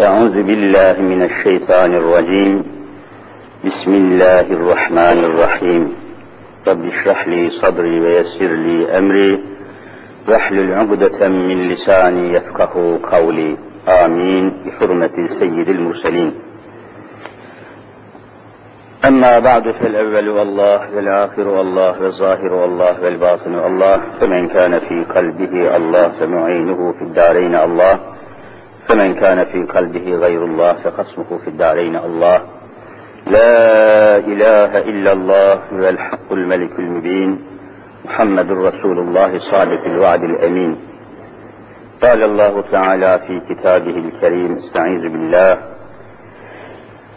أعوذ بالله من الشيطان الرجيم. بسم الله الرحمن الرحيم. رب اشرح لي صدري ويسر لي أمري. واحلل عقدة من لساني يفقه قولي. آمين. بحرمة سيد المرسلين. أما بعد فالأول والله والآخر والله والظاهر والله والباطن الله فمن كان في قلبه الله فمعينه في الدارين الله. فمن كان في قلبه غير الله فخصمه في الدارين الله. لا إله إلا الله هو الحق الملك المبين. محمد رسول الله صادق الوعد الأمين. قال الله تعالى في كتابه الكريم استعيذ بالله.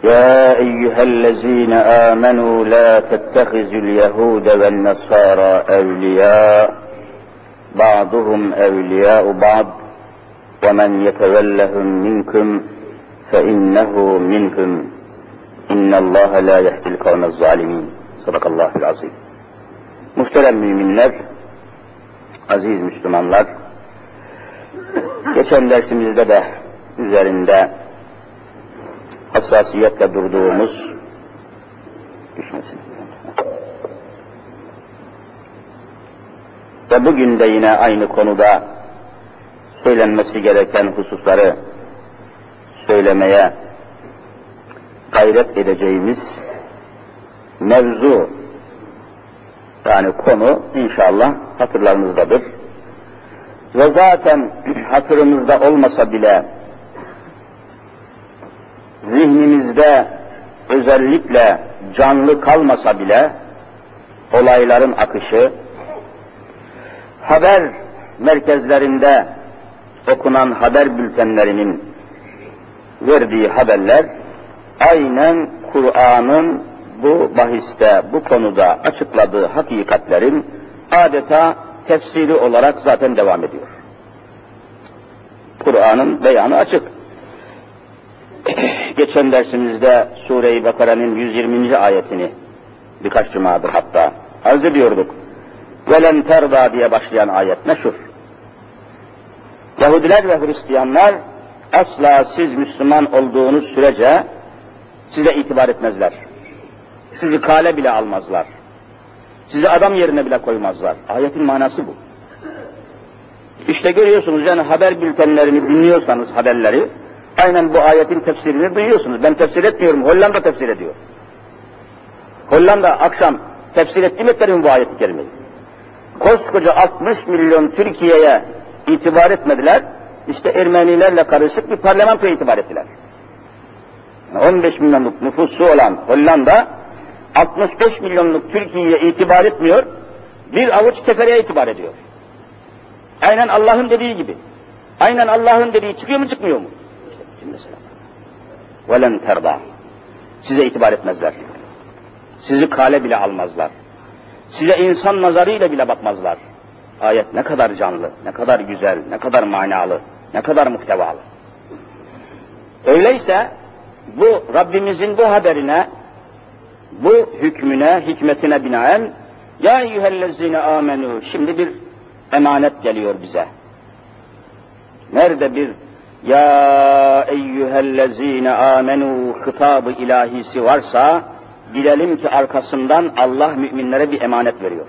يا أيها الذين آمنوا لا تتخذوا اليهود والنصارى أولياء. بعضهم أولياء بعض. ومن يتولهم منكم فإنه منهم إن الله لا يهدي القوم الظالمين صدق الله العظيم Muhterem müminler, aziz Müslümanlar, geçen dersimizde de üzerinde hassasiyetle durduğumuz düşmesin. Ve bugün de yine aynı konuda söylenmesi gereken hususları söylemeye gayret edeceğimiz mevzu yani konu inşallah hatırlarınızdadır. Ve zaten hatırımızda olmasa bile zihnimizde özellikle canlı kalmasa bile olayların akışı haber merkezlerinde okunan haber bültenlerinin verdiği haberler aynen Kur'an'ın bu bahiste, bu konuda açıkladığı hakikatlerin adeta tefsiri olarak zaten devam ediyor. Kur'an'ın beyanı açık. Geçen dersimizde Sure-i Bakara'nın 120. ayetini birkaç cumadır hatta arz ediyorduk. Velen terda diye başlayan ayet meşhur. Yahudiler ve Hristiyanlar asla siz Müslüman olduğunuz sürece size itibar etmezler. Sizi kale bile almazlar. Sizi adam yerine bile koymazlar. Ayetin manası bu. İşte görüyorsunuz yani haber bültenlerini dinliyorsanız haberleri, aynen bu ayetin tefsirini duyuyorsunuz. Ben tefsir etmiyorum, Hollanda tefsir ediyor. Hollanda akşam tefsir etti mi bu ayeti kerimeyi. Koskoca 60 milyon Türkiye'ye itibar etmediler. İşte Ermenilerle karışık bir parlamentoya itibar ettiler. 15 milyonluk nüfusu olan Hollanda 65 milyonluk Türkiye'ye itibar etmiyor. Bir avuç kefereye itibar ediyor. Aynen Allah'ın dediği gibi. Aynen Allah'ın dediği çıkıyor mu çıkmıyor mu? Velen terda. Size itibar etmezler. Sizi kale bile almazlar. Size insan nazarıyla bile bakmazlar. Ayet ne kadar canlı, ne kadar güzel, ne kadar manalı, ne kadar muhtevalı. Öyleyse bu Rabbimizin bu haberine, bu hükmüne, hikmetine binaen ya eyyühellezine amenu şimdi bir emanet geliyor bize. Nerede bir ya eyyühellezine amenu hitabı ilahisi varsa bilelim ki arkasından Allah müminlere bir emanet veriyor.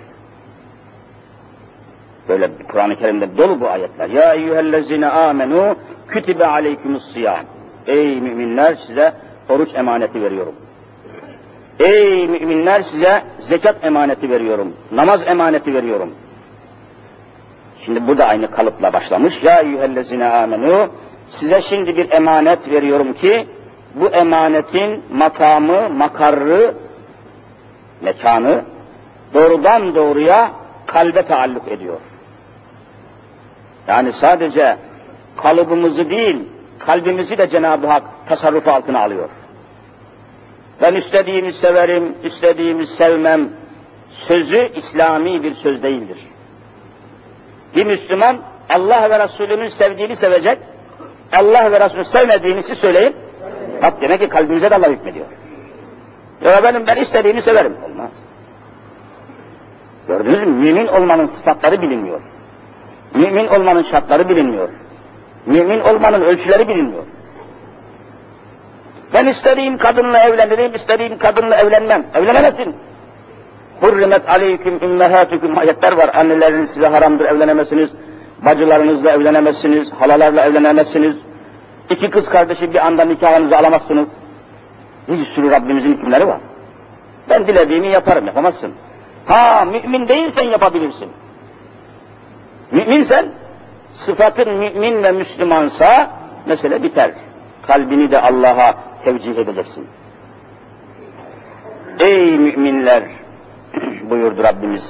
Böyle Kur'an-ı Kerim'de dolu bu ayetler. Ya eyyühellezine amenu kütibe aleykümüs siyam. Ey müminler size oruç emaneti veriyorum. Ey müminler size zekat emaneti veriyorum. Namaz emaneti veriyorum. Şimdi bu da aynı kalıpla başlamış. Ya eyyühellezine amenu size şimdi bir emanet veriyorum ki bu emanetin makamı, makarrı, mekanı doğrudan doğruya kalbe taalluk ediyor. Yani sadece kalıbımızı değil, kalbimizi de Cenab-ı Hak tasarruf altına alıyor. Ben istediğimi severim, istediğimi sevmem sözü İslami bir söz değildir. Bir Müslüman Allah ve Resulü'nün sevdiğini sevecek, Allah ve Resulü sevmediğini siz söyleyin. Bak demek ki kalbimize de Allah hükmediyor. Ya benim ben istediğimi severim. Olmaz. Gördünüz mü? Mümin olmanın sıfatları bilinmiyor. Mümin olmanın şartları bilinmiyor. Mümin olmanın ölçüleri bilinmiyor. Ben istediğim kadınla evlenirim, istediğim kadınla evlenmem. Evlenemezsin. Hurrimet aleyküm ümmehâtüküm ayetler var. Anneleriniz size haramdır evlenemezsiniz. Bacılarınızla evlenemezsiniz. Halalarla evlenemezsiniz. İki kız kardeşi bir anda nikahınızı alamazsınız. Bir sürü Rabbimizin hükümleri var. Ben dilediğimi yaparım, yapamazsın. Ha mümin değilsen yapabilirsin. Müminsen, sıfatın mümin ve Müslümansa mesele biter. Kalbini de Allah'a tevcih edeceksin. Ey müminler buyurdu Rabbimiz.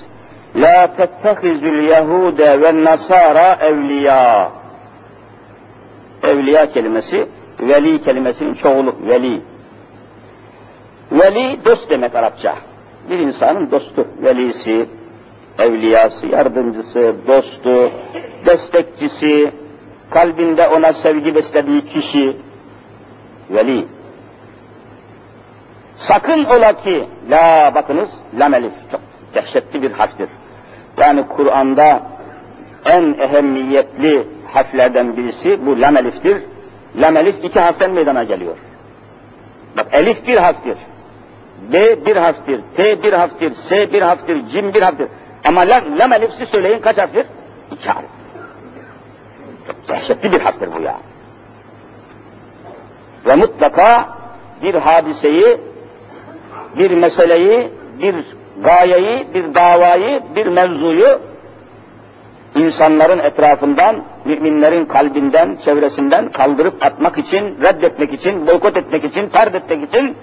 La tettehizül Yahude ve Nasara evliya. Evliya kelimesi, veli kelimesinin çoğulu, veli. Veli dost demek Arapça. Bir insanın dostu, velisi, evliyası, yardımcısı, dostu, destekçisi, kalbinde ona sevgi beslediği kişi, veli. Sakın ola ki, la bakınız, lam elif, çok dehşetli bir harftir. Yani Kur'an'da en ehemmiyetli harflerden birisi bu lam eliftir. Lam elif iki harften meydana geliyor. Bak elif bir harftir. B bir harftir, T bir harftir, S bir harftir, Cim bir harftir. Ama lam, lam elifsi söyleyin kaç harftir? İki harf. Çok dehşetli bir harftir bu ya. Ve mutlaka bir hadiseyi, bir meseleyi, bir gayeyi, bir davayı, bir mevzuyu insanların etrafından, müminlerin kalbinden, çevresinden kaldırıp atmak için, reddetmek için, boykot etmek için, tard etmek için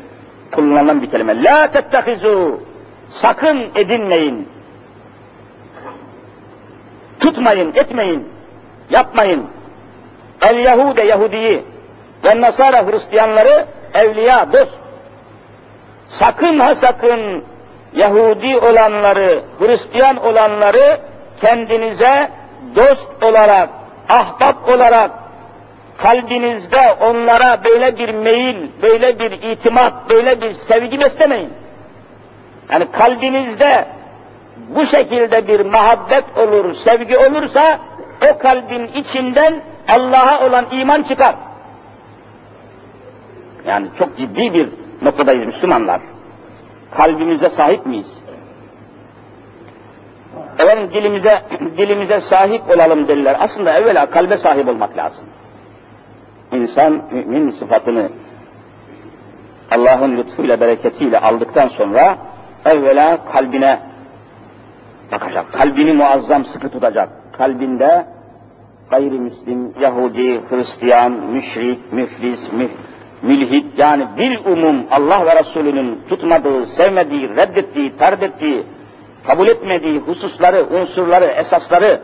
kullanılan bir kelime. La tettehizu, sakın edinmeyin. Tutmayın, etmeyin, yapmayın. El Yahude Yahudiyi ve Nasara Hristiyanları evliya, dost. Sakın ha sakın Yahudi olanları, Hristiyan olanları kendinize dost olarak, ahbap olarak kalbinizde onlara böyle bir meyil, böyle bir itimat, böyle bir sevgi beslemeyin. Yani kalbinizde bu şekilde bir muhabbet olur, sevgi olursa o kalbin içinden Allah'a olan iman çıkar. Yani çok ciddi bir noktadayız Müslümanlar. Kalbimize sahip miyiz? Efendim dilimize, dilimize sahip olalım derler. Aslında evvela kalbe sahip olmak lazım. İnsan mümin sıfatını Allah'ın lütfuyla, bereketiyle aldıktan sonra evvela kalbine bakacak. Kalbini muazzam sıkı tutacak. Kalbinde gayrimüslim, Yahudi, Hristiyan, müşrik, müflis, müh, mülhit yani bil umum Allah ve Resulünün tutmadığı, sevmediği, reddettiği, tard ettiği, kabul etmediği hususları, unsurları, esasları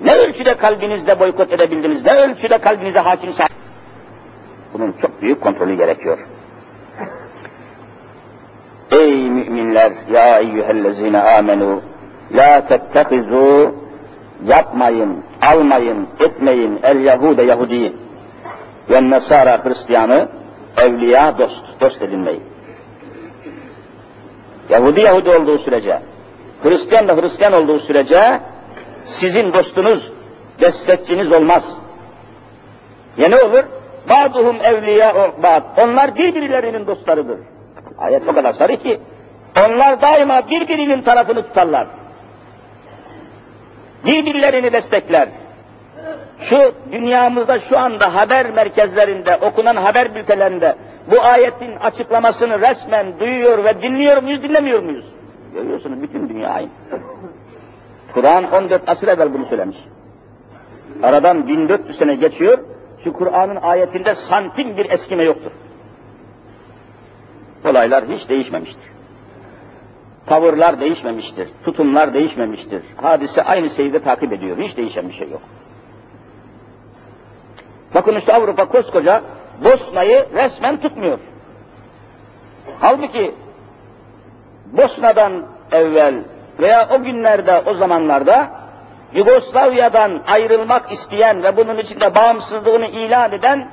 ne ölçüde kalbinizde boykot edebildiniz, ne ölçüde kalbinize hakim Bunun çok büyük kontrolü gerekiyor. Ey müminler, ya eyyühellezine amenu, la tettehizu, yapmayın, almayın, etmeyin el Yahude Yahudiyi ve Nasara Hristiyanı evliya dost, dost edinmeyin. Yahudi Yahudi olduğu sürece, Hristiyan da Hristiyan olduğu sürece sizin dostunuz, destekçiniz olmaz. Ya ne olur? Ba'duhum evliya ba'd. Onlar birbirlerinin dostlarıdır. Ayet o kadar sarı ki onlar daima birbirinin tarafını tutarlar. Birbirlerini destekler. Şu dünyamızda şu anda haber merkezlerinde, okunan haber bültenlerinde bu ayetin açıklamasını resmen duyuyor ve dinliyor muyuz, dinlemiyor muyuz? Görüyorsunuz bütün dünya aynı. Kur'an 14 asır evvel bunu söylemiş. Aradan 1400 sene geçiyor, şu Kur'an'ın ayetinde santim bir eskime yoktur. Olaylar hiç değişmemiştir. Tavırlar değişmemiştir, tutumlar değişmemiştir. Hadise aynı seyirde takip ediyor, hiç değişen bir şey yok. Bakın işte Avrupa koskoca Bosna'yı resmen tutmuyor. Halbuki Bosna'dan evvel veya o günlerde, o zamanlarda Yugoslavya'dan ayrılmak isteyen ve bunun içinde bağımsızlığını ilan eden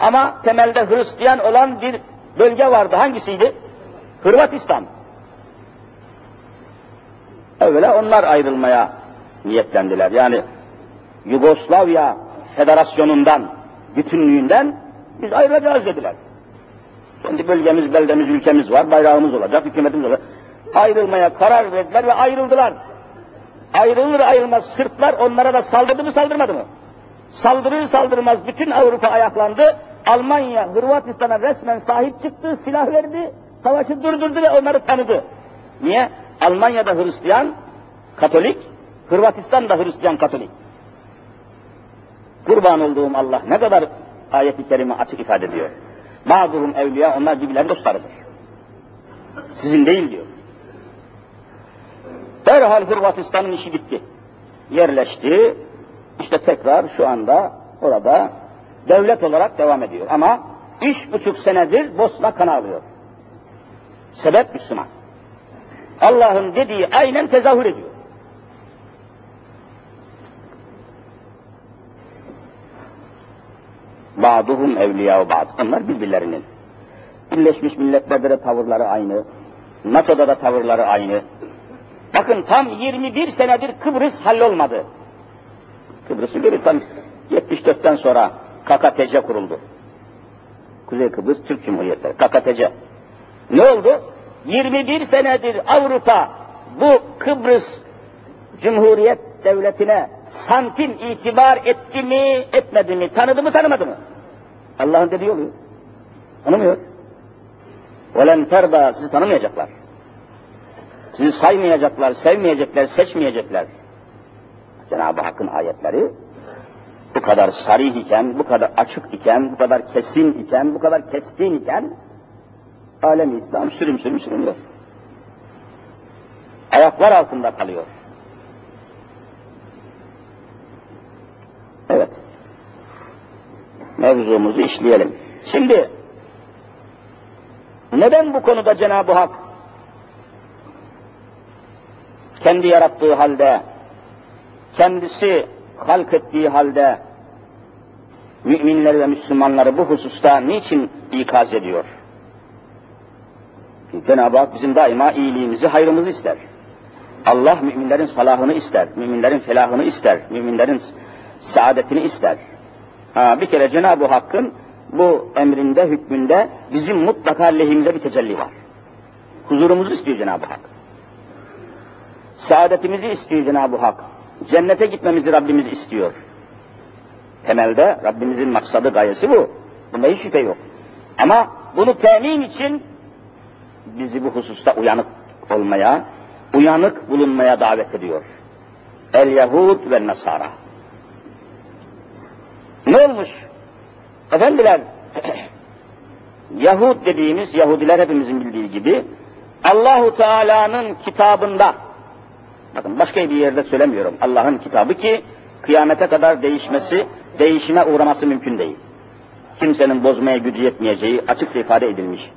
ama temelde Hristiyan olan bir bölge vardı. Hangisiydi? Hırvatistan. Evvela onlar ayrılmaya niyetlendiler. Yani Yugoslavya Federasyonu'ndan, bütünlüğünden biz ayrılacağız dediler. Kendi bölgemiz, beldemiz, ülkemiz var, bayrağımız olacak, hükümetimiz olacak. Ayrılmaya karar verdiler ve ayrıldılar. Ayrılır ayrılmaz Sırplar onlara da saldırdı mı saldırmadı mı? Saldırır saldırmaz bütün Avrupa ayaklandı. Almanya Hırvatistan'a resmen sahip çıktı, silah verdi, savaşı durdurdu ve onları tanıdı. Niye? Almanya'da Hristiyan, Katolik, Hırvatistan'da Hristiyan, Katolik. Kurban olduğum Allah ne kadar ayet-i kerime açık ifade ediyor. Bazıhum evliya, onlar birbirlerinin dostlarıdır. Sizin değil diyor. Derhal Hırvatistan'ın işi bitti. Yerleşti. İşte tekrar şu anda orada devlet olarak devam ediyor. Ama üç buçuk senedir Bosna kan alıyor. Sebep Müslüman. Allah'ın dediği aynen tezahür ediyor. Ba'duhum evliya ba'd. Onlar birbirlerinin. Birleşmiş Milletler'de de tavırları aynı. NATO'da da tavırları aynı. Bakın tam 21 senedir Kıbrıs hallolmadı. Kıbrıs'ı görür tam 74'ten sonra KKTC kuruldu. Kuzey Kıbrıs Türk Cumhuriyetleri, KKTC. Ne oldu? 21 senedir Avrupa bu Kıbrıs Cumhuriyet Devleti'ne santim itibar etti mi, etmedi mi, tanıdı mı, tanımadı mı? Allah'ın dediği oluyor. Tanımıyor. وَلَنْ تَرْضَى Sizi tanımayacaklar. Sizi saymayacaklar, sevmeyecekler, seçmeyecekler. Cenab-ı Hakk'ın ayetleri bu kadar sarih iken, bu kadar açık iken, bu kadar kesin iken, bu kadar keskin iken alem İslam sürüm sürüm sürünüyor. Ayaklar altında kalıyor. Evet. Mevzumuzu işleyelim. Şimdi neden bu konuda Cenab-ı Hak kendi yarattığı halde, kendisi halk ettiği halde müminleri ve Müslümanları bu hususta niçin ikaz ediyor? Cenab-ı Hak bizim daima iyiliğimizi, hayrımızı ister. Allah müminlerin salahını ister, müminlerin felahını ister, müminlerin saadetini ister. Ha, bir kere Cenab-ı Hakk'ın bu emrinde, hükmünde bizim mutlaka lehimize bir tecelli var. Huzurumuzu istiyor Cenab-ı Hak. Saadetimizi istiyor Cenab-ı Hak. Cennete gitmemizi Rabbimiz istiyor. Temelde Rabbimizin maksadı, gayesi bu. Bunda hiç şüphe yok. Ama bunu temin için bizi bu hususta uyanık olmaya, uyanık bulunmaya davet ediyor. El Yahud ve Nasara. Ne olmuş? Efendiler, Yahud dediğimiz, Yahudiler hepimizin bildiği gibi, Allahu Teala'nın kitabında, bakın başka bir yerde söylemiyorum, Allah'ın kitabı ki, kıyamete kadar değişmesi, değişime uğraması mümkün değil. Kimsenin bozmaya gücü yetmeyeceği açıkça ifade edilmiş.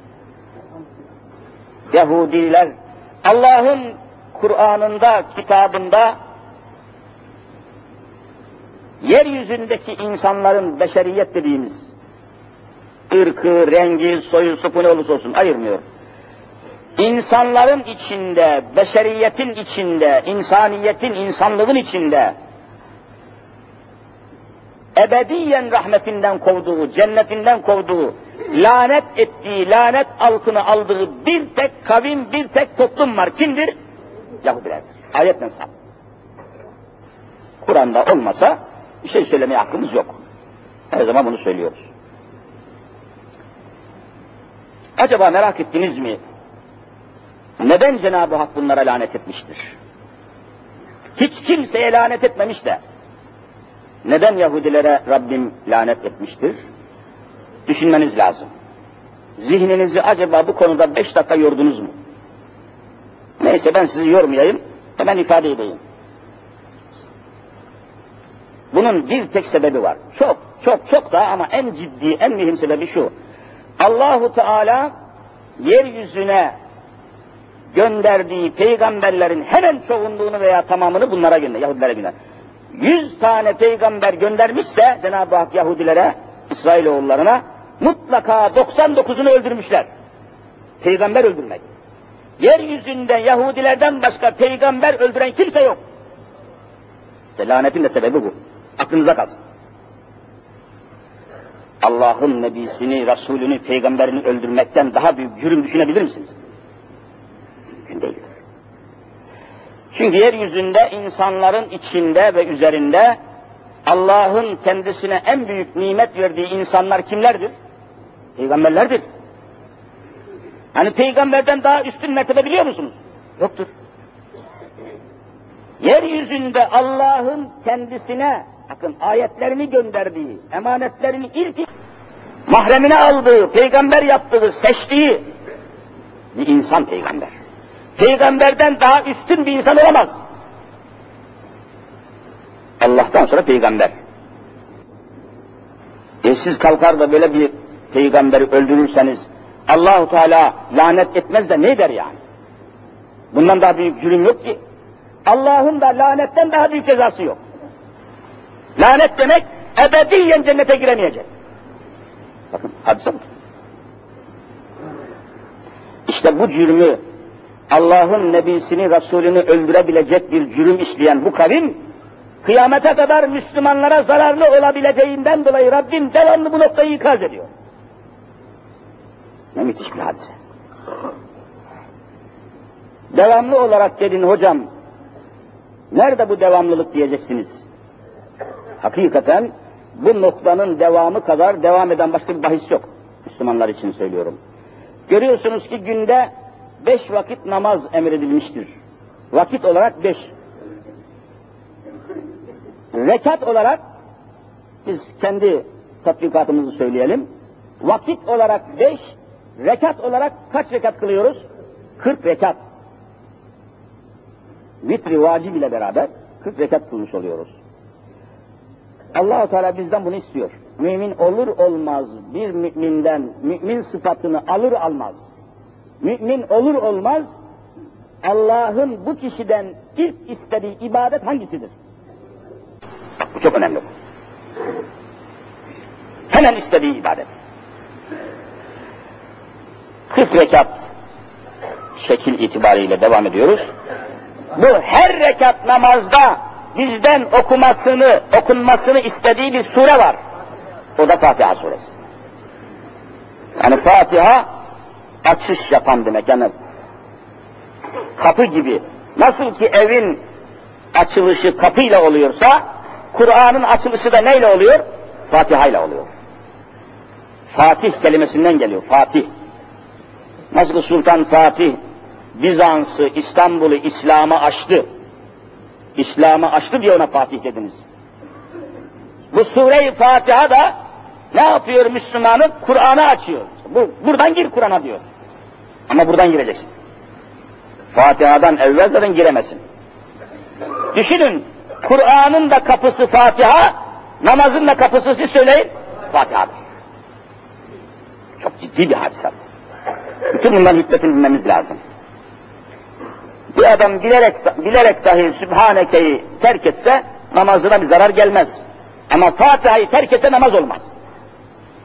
Yahudiler, Allah'ın Kur'an'ında, kitabında, yeryüzündeki insanların beşeriyet dediğimiz, ırkı, rengi, soyu, sopu ne olursa olsun ayırmıyor. İnsanların içinde, beşeriyetin içinde, insaniyetin, insanlığın içinde ebediyen rahmetinden kovduğu, cennetinden kovduğu, lanet ettiği, lanet altına aldığı bir tek kavim, bir tek toplum var. Kimdir? Yahudilerdir. Ayetle sağ. Kur'an'da olmasa bir şey söylemeye hakkımız yok. Her zaman bunu söylüyoruz. Acaba merak ettiniz mi? Neden Cenab-ı Hak bunlara lanet etmiştir? Hiç kimseye lanet etmemiş de. Neden Yahudilere Rabbim lanet etmiştir? Düşünmeniz lazım. Zihninizi acaba bu konuda beş dakika yordunuz mu? Neyse ben sizi yormayayım, hemen ifade edeyim. Bunun bir tek sebebi var. Çok, çok, çok da ama en ciddi, en mühim sebebi şu. Allahu Teala yeryüzüne gönderdiği peygamberlerin hemen çoğunluğunu veya tamamını bunlara gönder, Yahudilere gönder. Yüz tane peygamber göndermişse Cenab-ı Hak Yahudilere, İsrailoğullarına mutlaka 99'unu öldürmüşler. Peygamber öldürmek. Yeryüzünde Yahudilerden başka peygamber öldüren kimse yok. İşte lanetin de sebebi bu. Aklınıza kalsın. Allah'ın nebisini, Resulünü, peygamberini öldürmekten daha büyük cürüm düşünebilir misiniz? Mümkün değil. Çünkü yeryüzünde insanların içinde ve üzerinde Allah'ın kendisine en büyük nimet verdiği insanlar kimlerdir? Peygamberlerdir. Hani peygamberden daha üstün mertebe biliyor musunuz? Yoktur. Yeryüzünde Allah'ın kendisine bakın ayetlerini gönderdiği, emanetlerini ilk mahremine aldığı, peygamber yaptığı, seçtiği bir insan peygamber. Peygamberden daha üstün bir insan olamaz. Allah'tan sonra peygamber. E siz kalkar da böyle bir peygamberi öldürürseniz Allahu Teala lanet etmez de ne der yani? Bundan daha büyük cürüm yok ki. Allah'ın da lanetten daha büyük cezası yok. Lanet demek ebediyen cennete giremeyecek. Bakın hadise bu. İşte bu cürmü Allah'ın nebisini, Resulünü öldürebilecek bir cürüm işleyen bu kavim, kıyamete kadar Müslümanlara zararlı olabileceğinden dolayı Rabbim devamlı bu noktayı ikaz ediyor. Ne müthiş bir hadise. Devamlı olarak dedin hocam, nerede bu devamlılık diyeceksiniz. Hakikaten bu noktanın devamı kadar devam eden başka bir bahis yok. Müslümanlar için söylüyorum. Görüyorsunuz ki günde beş vakit namaz emredilmiştir. Vakit olarak beş. Rekat olarak biz kendi tatbikatımızı söyleyelim. Vakit olarak beş, rekat olarak kaç rekat kılıyoruz? Kırk rekat. Vitri vacib ile beraber kırk rekat kılmış oluyoruz. allah Teala bizden bunu istiyor. Mümin olur olmaz bir müminden mümin sıfatını alır almaz. Mümin olur olmaz Allah'ın bu kişiden ilk istediği ibadet hangisidir? Bu çok önemli. Hemen istediği ibadet. 40 rekat şekil itibariyle devam ediyoruz. Bu her rekat namazda bizden okumasını, okunmasını istediği bir sure var. O da Fatiha suresi. Yani Fatiha açış yapan demek. Yani kapı gibi. Nasıl ki evin açılışı kapıyla oluyorsa, Kur'an'ın açılışı da neyle oluyor? Fatiha ile oluyor. Fatih kelimesinden geliyor, Fatih. Nasıl Sultan Fatih Bizans'ı, İstanbul'u İslam'a açtı. İslam'a açtı diye ona Fatih dediniz. Bu sure-i Fatiha da ne yapıyor Müslümanı? Kur'an'ı açıyor. Bu, buradan gir Kur'an'a diyor. Ama buradan gireceksin. Fatiha'dan evvel zaten giremesin. Düşünün, Kur'an'ın da kapısı Fatiha, namazın da kapısı siz söyleyin, Fatiha'dır. Çok ciddi bir hadise. Bütün bunların hikmetini bilmemiz lazım. Bir adam bilerek, bilerek dahi Sübhaneke'yi terk etse namazına bir zarar gelmez. Ama Fatiha'yı terk etse namaz olmaz.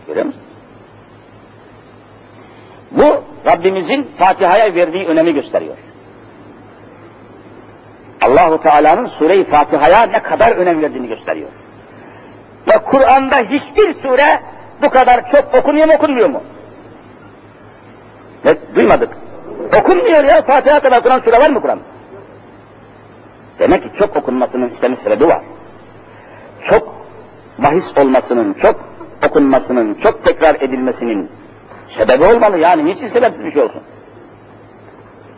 Görüyor musun? Bu Rabbimizin Fatiha'ya verdiği önemi gösteriyor. Allahu Teala'nın Sure-i Fatiha'ya ne kadar önem verdiğini gösteriyor. Ve Kur'an'da hiçbir sure bu kadar çok okunuyor mu okunmuyor mu? Ne, duymadık. Okunmuyor ya, Fatiha kadar okunan sure var mı Kur'an? Demek ki çok okunmasının istemiş sebebi var. Çok bahis olmasının, çok okunmasının, çok tekrar edilmesinin sebebi olmalı yani. Niçin sebepsiz bir şey olsun?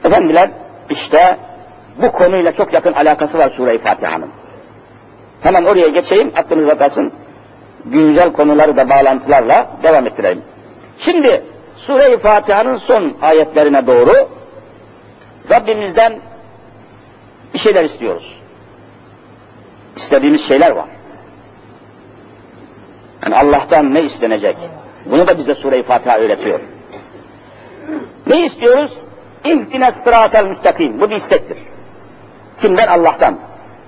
Efendiler, işte bu konuyla çok yakın alakası var Sure-i Fatiha'nın. Hemen oraya geçeyim, aklınıza kalsın. Güncel konuları da bağlantılarla devam ettireyim. Şimdi Sure-i Fatiha'nın son ayetlerine doğru Rabbimizden bir şeyler istiyoruz. İstediğimiz şeyler var. Yani Allah'tan ne istenecek? Bunu da bize Sure-i Fatiha öğretiyor. Ne istiyoruz? İhtine sıratel müstakim. Bu bir istektir. Kimden? Allah'tan.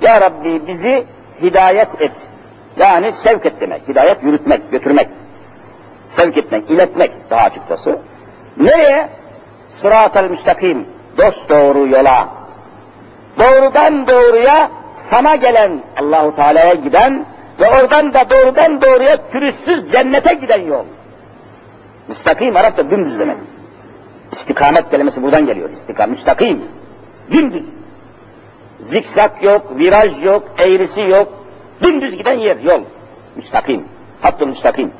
Ya Rabbi bizi hidayet et. Yani sevk et demek. Hidayet yürütmek, götürmek. Sevk etmek, iletmek daha açıkçası. Nereye? Sıratel müstakim. Dost doğru yola. Doğrudan doğruya sana gelen Allahu Teala'ya giden ve oradan da doğrudan doğruya pürüzsüz cennete giden yol. Müstakim Arapça dümdüz demek. İstikamet kelimesi buradan geliyor. İstikam, müstakim. Dümdüz. Zikzak yok, viraj yok, eğrisi yok. Dümdüz giden yer, yol. Müstakim. Hattı müstakim.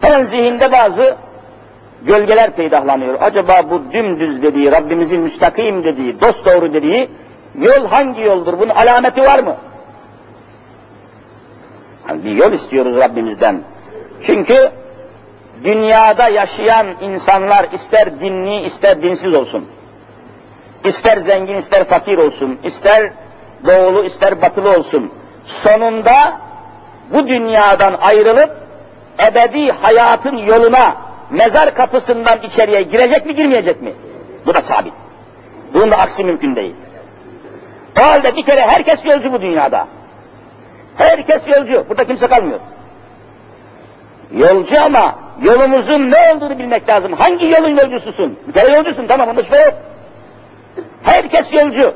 Hemen zihinde bazı gölgeler peydahlanıyor. Acaba bu dümdüz dediği, Rabbimizin müstakim dediği, dost doğru dediği yol hangi yoldur? Bunun alameti var mı? Yani bir yol istiyoruz Rabbimizden. Çünkü dünyada yaşayan insanlar ister dinli ister dinsiz olsun. ister zengin ister fakir olsun. ister doğulu ister batılı olsun. Sonunda bu dünyadan ayrılıp ebedi hayatın yoluna mezar kapısından içeriye girecek mi girmeyecek mi? Bu da sabit. Bunun da aksi mümkün değil. O halde bir kere herkes yolcu bu dünyada. Herkes yolcu. Burada kimse kalmıyor. Yolcu ama yolumuzun ne olduğunu bilmek lazım. Hangi yolun yolcususun? Bir kere yolcusun tamam onda şüphe yok. Herkes yolcu.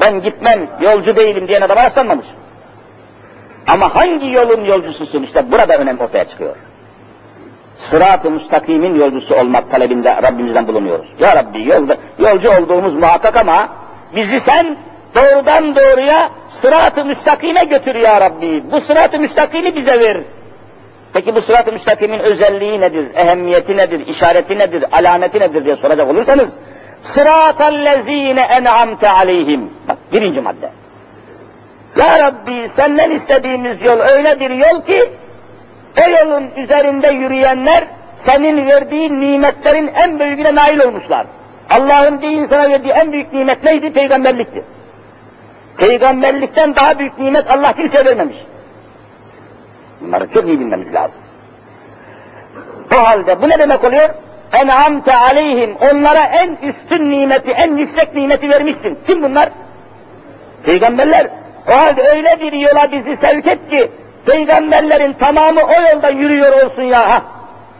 Ben gitmem, yolcu değilim diyen adama rastlanmamış. Ama hangi yolun yolcususun? İşte burada önem ortaya çıkıyor. Sırat-ı müstakimin yolcusu olmak talebinde Rabbimizden bulunuyoruz. Ya Rabbi yolda, yolcu olduğumuz muhakkak ama bizi sen doğrudan doğruya sırat-ı müstakime götür ya Rabbi. Bu sırat-ı müstakimi bize ver. Peki bu sırat-ı müstakimin özelliği nedir, ehemmiyeti nedir, işareti nedir, alameti nedir diye soracak olursanız sıratallezine en'amte aleyhim. Bak birinci madde. Ya Rabbi senden istediğimiz yol öyle bir yol ki o yolun üzerinde yürüyenler senin verdiğin nimetlerin en büyüğüne nail olmuşlar. Allah'ın bir insana verdiği en büyük nimet neydi? Peygamberlikti. Peygamberlikten daha büyük nimet Allah kimseye vermemiş. Bunları çok iyi bilmemiz lazım. O halde bu ne demek oluyor? En'amte aleyhim. Onlara en üstün nimeti, en yüksek nimeti vermişsin. Kim bunlar? Peygamberler. O halde öyle bir yola bizi sevk et ki, peygamberlerin tamamı o yolda yürüyor olsun ya. Ha.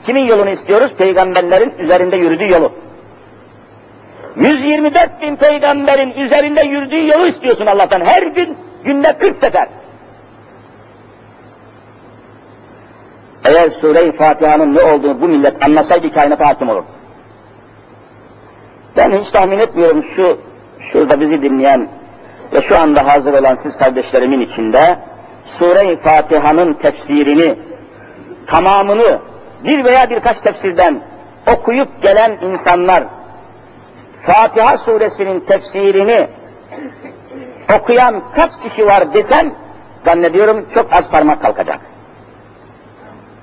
Kimin yolunu istiyoruz? Peygamberlerin üzerinde yürüdüğü yolu. 124 bin peygamberin üzerinde yürüdüğü yolu istiyorsun Allah'tan. Her gün, günde 40 sefer. Eğer Sure-i Fatiha'nın ne olduğunu bu millet anlasaydı kainata hakim olur. Ben hiç tahmin etmiyorum şu, şurada bizi dinleyen ve şu anda hazır olan siz kardeşlerimin içinde Sure-i Fatiha'nın tefsirini, tamamını bir veya birkaç tefsirden okuyup gelen insanlar Fatiha suresinin tefsirini okuyan kaç kişi var desem zannediyorum çok az parmak kalkacak.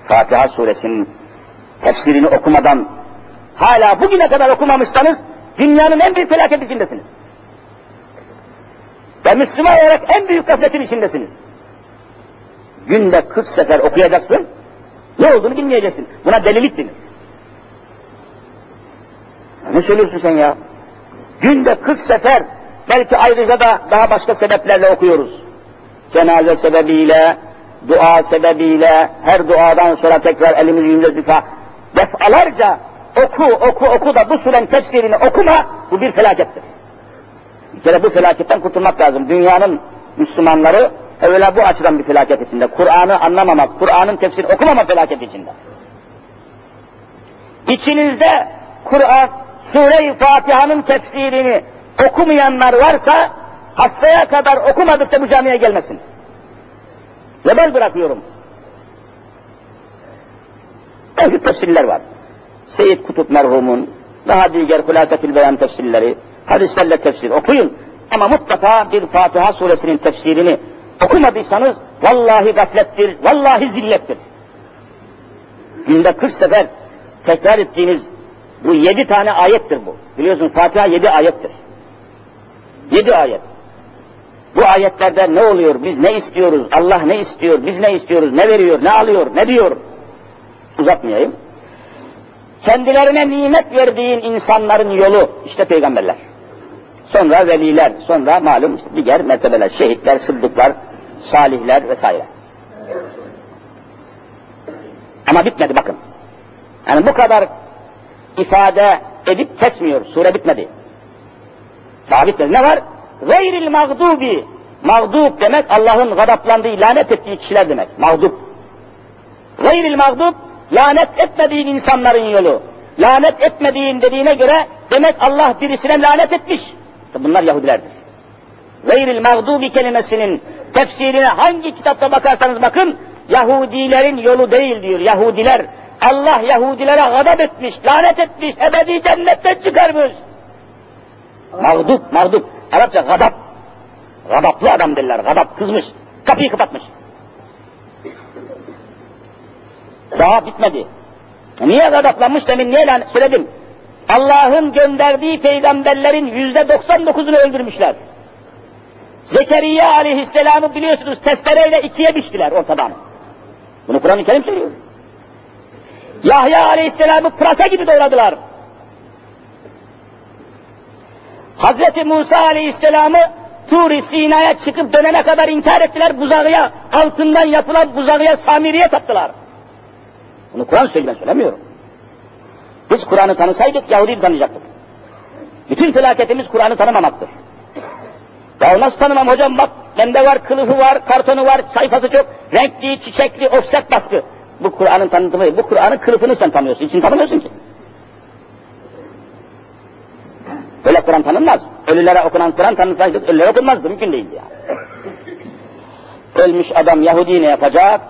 Fatiha suresinin tefsirini okumadan hala bugüne kadar okumamışsanız dünyanın en büyük felaket içindesiniz. Ve Müslüman olarak en büyük gafletin içindesiniz. Günde 40 sefer okuyacaksın, ne olduğunu bilmeyeceksin. Buna delilik denir. Ne söylüyorsun sen ya? Günde 40 sefer, belki ayrıca da daha başka sebeplerle okuyoruz. Cenaze sebebiyle, dua sebebiyle, her duadan sonra tekrar elimizi yüzümüze defa, defalarca oku, oku, oku da bu surenin tefsirini okuma, bu bir felakettir. Kere bu felaketten kurtulmak lazım. Dünyanın Müslümanları evvela bu açıdan bir felaket içinde. Kur'an'ı anlamamak, Kur'an'ın tefsirini okumama felaket içinde. İçinizde Kur'an, Sure-i Fatiha'nın tefsirini okumayanlar varsa haftaya kadar okumadıkça bu camiye gelmesin. Ve ben bırakıyorum. Mevcut tefsirler var. Seyyid Kutup merhumun, daha diğer Hulasetül Beyan tefsirleri, hadislerle tefsir okuyun. Ama mutlaka bir Fatiha suresinin tefsirini okumadıysanız vallahi gaflettir, vallahi zillettir. Günde 40 sefer tekrar ettiğiniz bu yedi tane ayettir bu. Biliyorsun Fatiha yedi ayettir. Yedi ayet. Bu ayetlerde ne oluyor, biz ne istiyoruz, Allah ne istiyor, biz ne istiyoruz, ne veriyor, ne alıyor, ne diyor? Uzatmayayım. Kendilerine nimet verdiğin insanların yolu, işte peygamberler. Sonra veliler, sonra malum diğer mertebeler, şehitler, sıddıklar, salihler vesaire. Ama bitmedi bakın. Yani bu kadar ifade edip kesmiyor. Sure bitmedi. Daha bitmedi. Ne var? Gayril mağdubi Mağdup demek Allah'ın gadaplandığı, lanet ettiği kişiler demek. Mağdup. Gayril mağdup, lanet etmediğin insanların yolu. Lanet etmediğin dediğine göre demek Allah birisine lanet etmiş. Bunlar Yahudilerdir. Gayril mağdubi kelimesinin tefsirine hangi kitapta bakarsanız bakın, Yahudilerin yolu değil diyor. Yahudiler, Allah Yahudilere gadap etmiş, lanet etmiş, ebedi cennetten çıkarmış. Mağdup, mağdup. Arapça gadap. Gadaplı adam derler, gadap, kızmış. Kapıyı kapatmış. Daha bitmedi. Niye gadaplanmış demin niye lanet söyledim. Allah'ın gönderdiği peygamberlerin yüzde 99'unu öldürmüşler. Zekeriya aleyhisselamı biliyorsunuz testereyle ikiye biçtiler ortadan. Bunu Kur'an-ı Kerim söylüyor. Yahya aleyhisselamı pırasa gibi doğradılar. Hazreti Musa aleyhisselamı Tur-i Sina'ya çıkıp dönene kadar inkar ettiler buzağıya, altından yapılan buzağıya Samiriye taptılar. Bunu Kur'an söylüyor, ben söylemiyorum. Biz Kur'an'ı tanısaydık Yahudi'yi tanıyacaktık. Bütün felaketimiz Kur'an'ı tanımamaktır. Ya nasıl tanımam hocam bak bende var, kılıfı var, kartonu var, sayfası çok, renkli, çiçekli, offset baskı. Bu Kur'an'ın tanıtımı, bu Kur'an'ın kılıfını sen tanıyorsun, için tanımıyorsun ki. Öyle Kur'an tanınmaz. Ölülere okunan Kur'an tanınsaydık ölülere okunmazdı, mümkün değildi yani. Ölmüş adam Yahudi ne yapacak,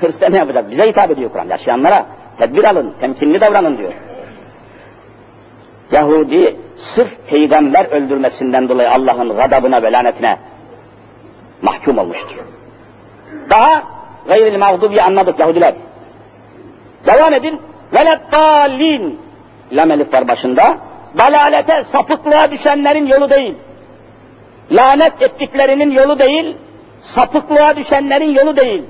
Hristiyan ne yapacak? Bize hitap ediyor Kur'an, yaşayanlara. Tedbir alın, temkinli davranın diyor. Yahudi sırf peygamber öldürmesinden dolayı Allah'ın gadabına ve lanetine mahkum olmuştur. Daha gayril mağdubi anladık Yahudiler. Devam edin. Veleddallin. Lam elif var başında. Dalalete, sapıklığa düşenlerin yolu değil. Lanet ettiklerinin yolu değil. Sapıklığa düşenlerin yolu değil.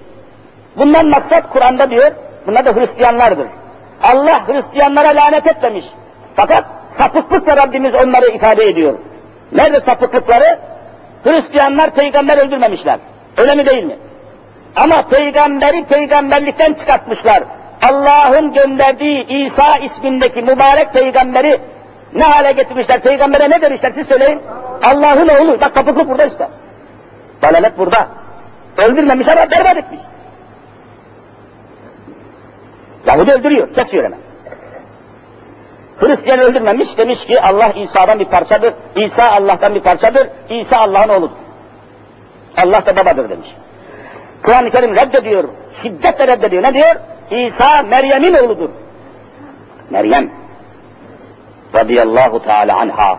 Bundan maksat Kur'an'da diyor, bunlar da Hristiyanlardır. Allah Hristiyanlara lanet etmemiş. Fakat sapıklıkla Rabbimiz onları ifade ediyor. Nerede sapıklıkları? Hristiyanlar peygamber öldürmemişler. Öyle mi değil mi? Ama peygamberi peygamberlikten çıkartmışlar. Allah'ın gönderdiği İsa ismindeki mübarek peygamberi ne hale getirmişler? Peygambere ne demişler siz söyleyin. Allah'ın oğlu. Bak sapıklık burada işte. Dalalet burada. Öldürmemiş ama berbat etmiş. Yahudi öldürüyor, kesiyor hemen. Hristiyan öldürmemiş, demiş ki Allah İsa'dan bir parçadır, İsa Allah'tan bir parçadır, İsa Allah'ın oğludur. Allah da babadır demiş. Kur'an-ı Kerim reddediyor, şiddetle reddediyor. Ne diyor? İsa Meryem'in oğludur. Meryem radıyallahu teala anha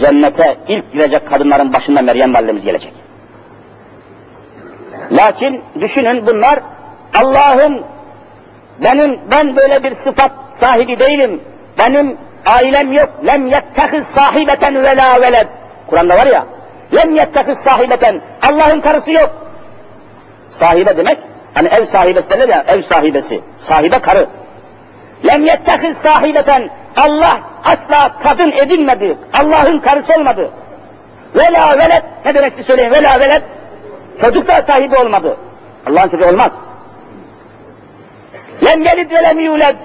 cennete ilk girecek kadınların başında Meryem validemiz gelecek. Lakin düşünün bunlar Allah'ın benim ben böyle bir sıfat sahibi değilim. Benim ailem yok. Lem yettehiz sahibeten ve la veled. Kur'an'da var ya. Lem yettehiz sahibeten. Allah'ın karısı yok. Sahibe demek, hani ev sahibesi derler ya, ev sahibesi. Sahibe karı. Lem yettehiz sahibeten. Allah asla kadın edinmedi. Allah'ın karısı olmadı. Vela veled. Ne demek siz söyleyin? Vela veled. Çocuk da sahibi olmadı. Allah'ın çocuğu olmaz. Lem yelid ve lem yuled.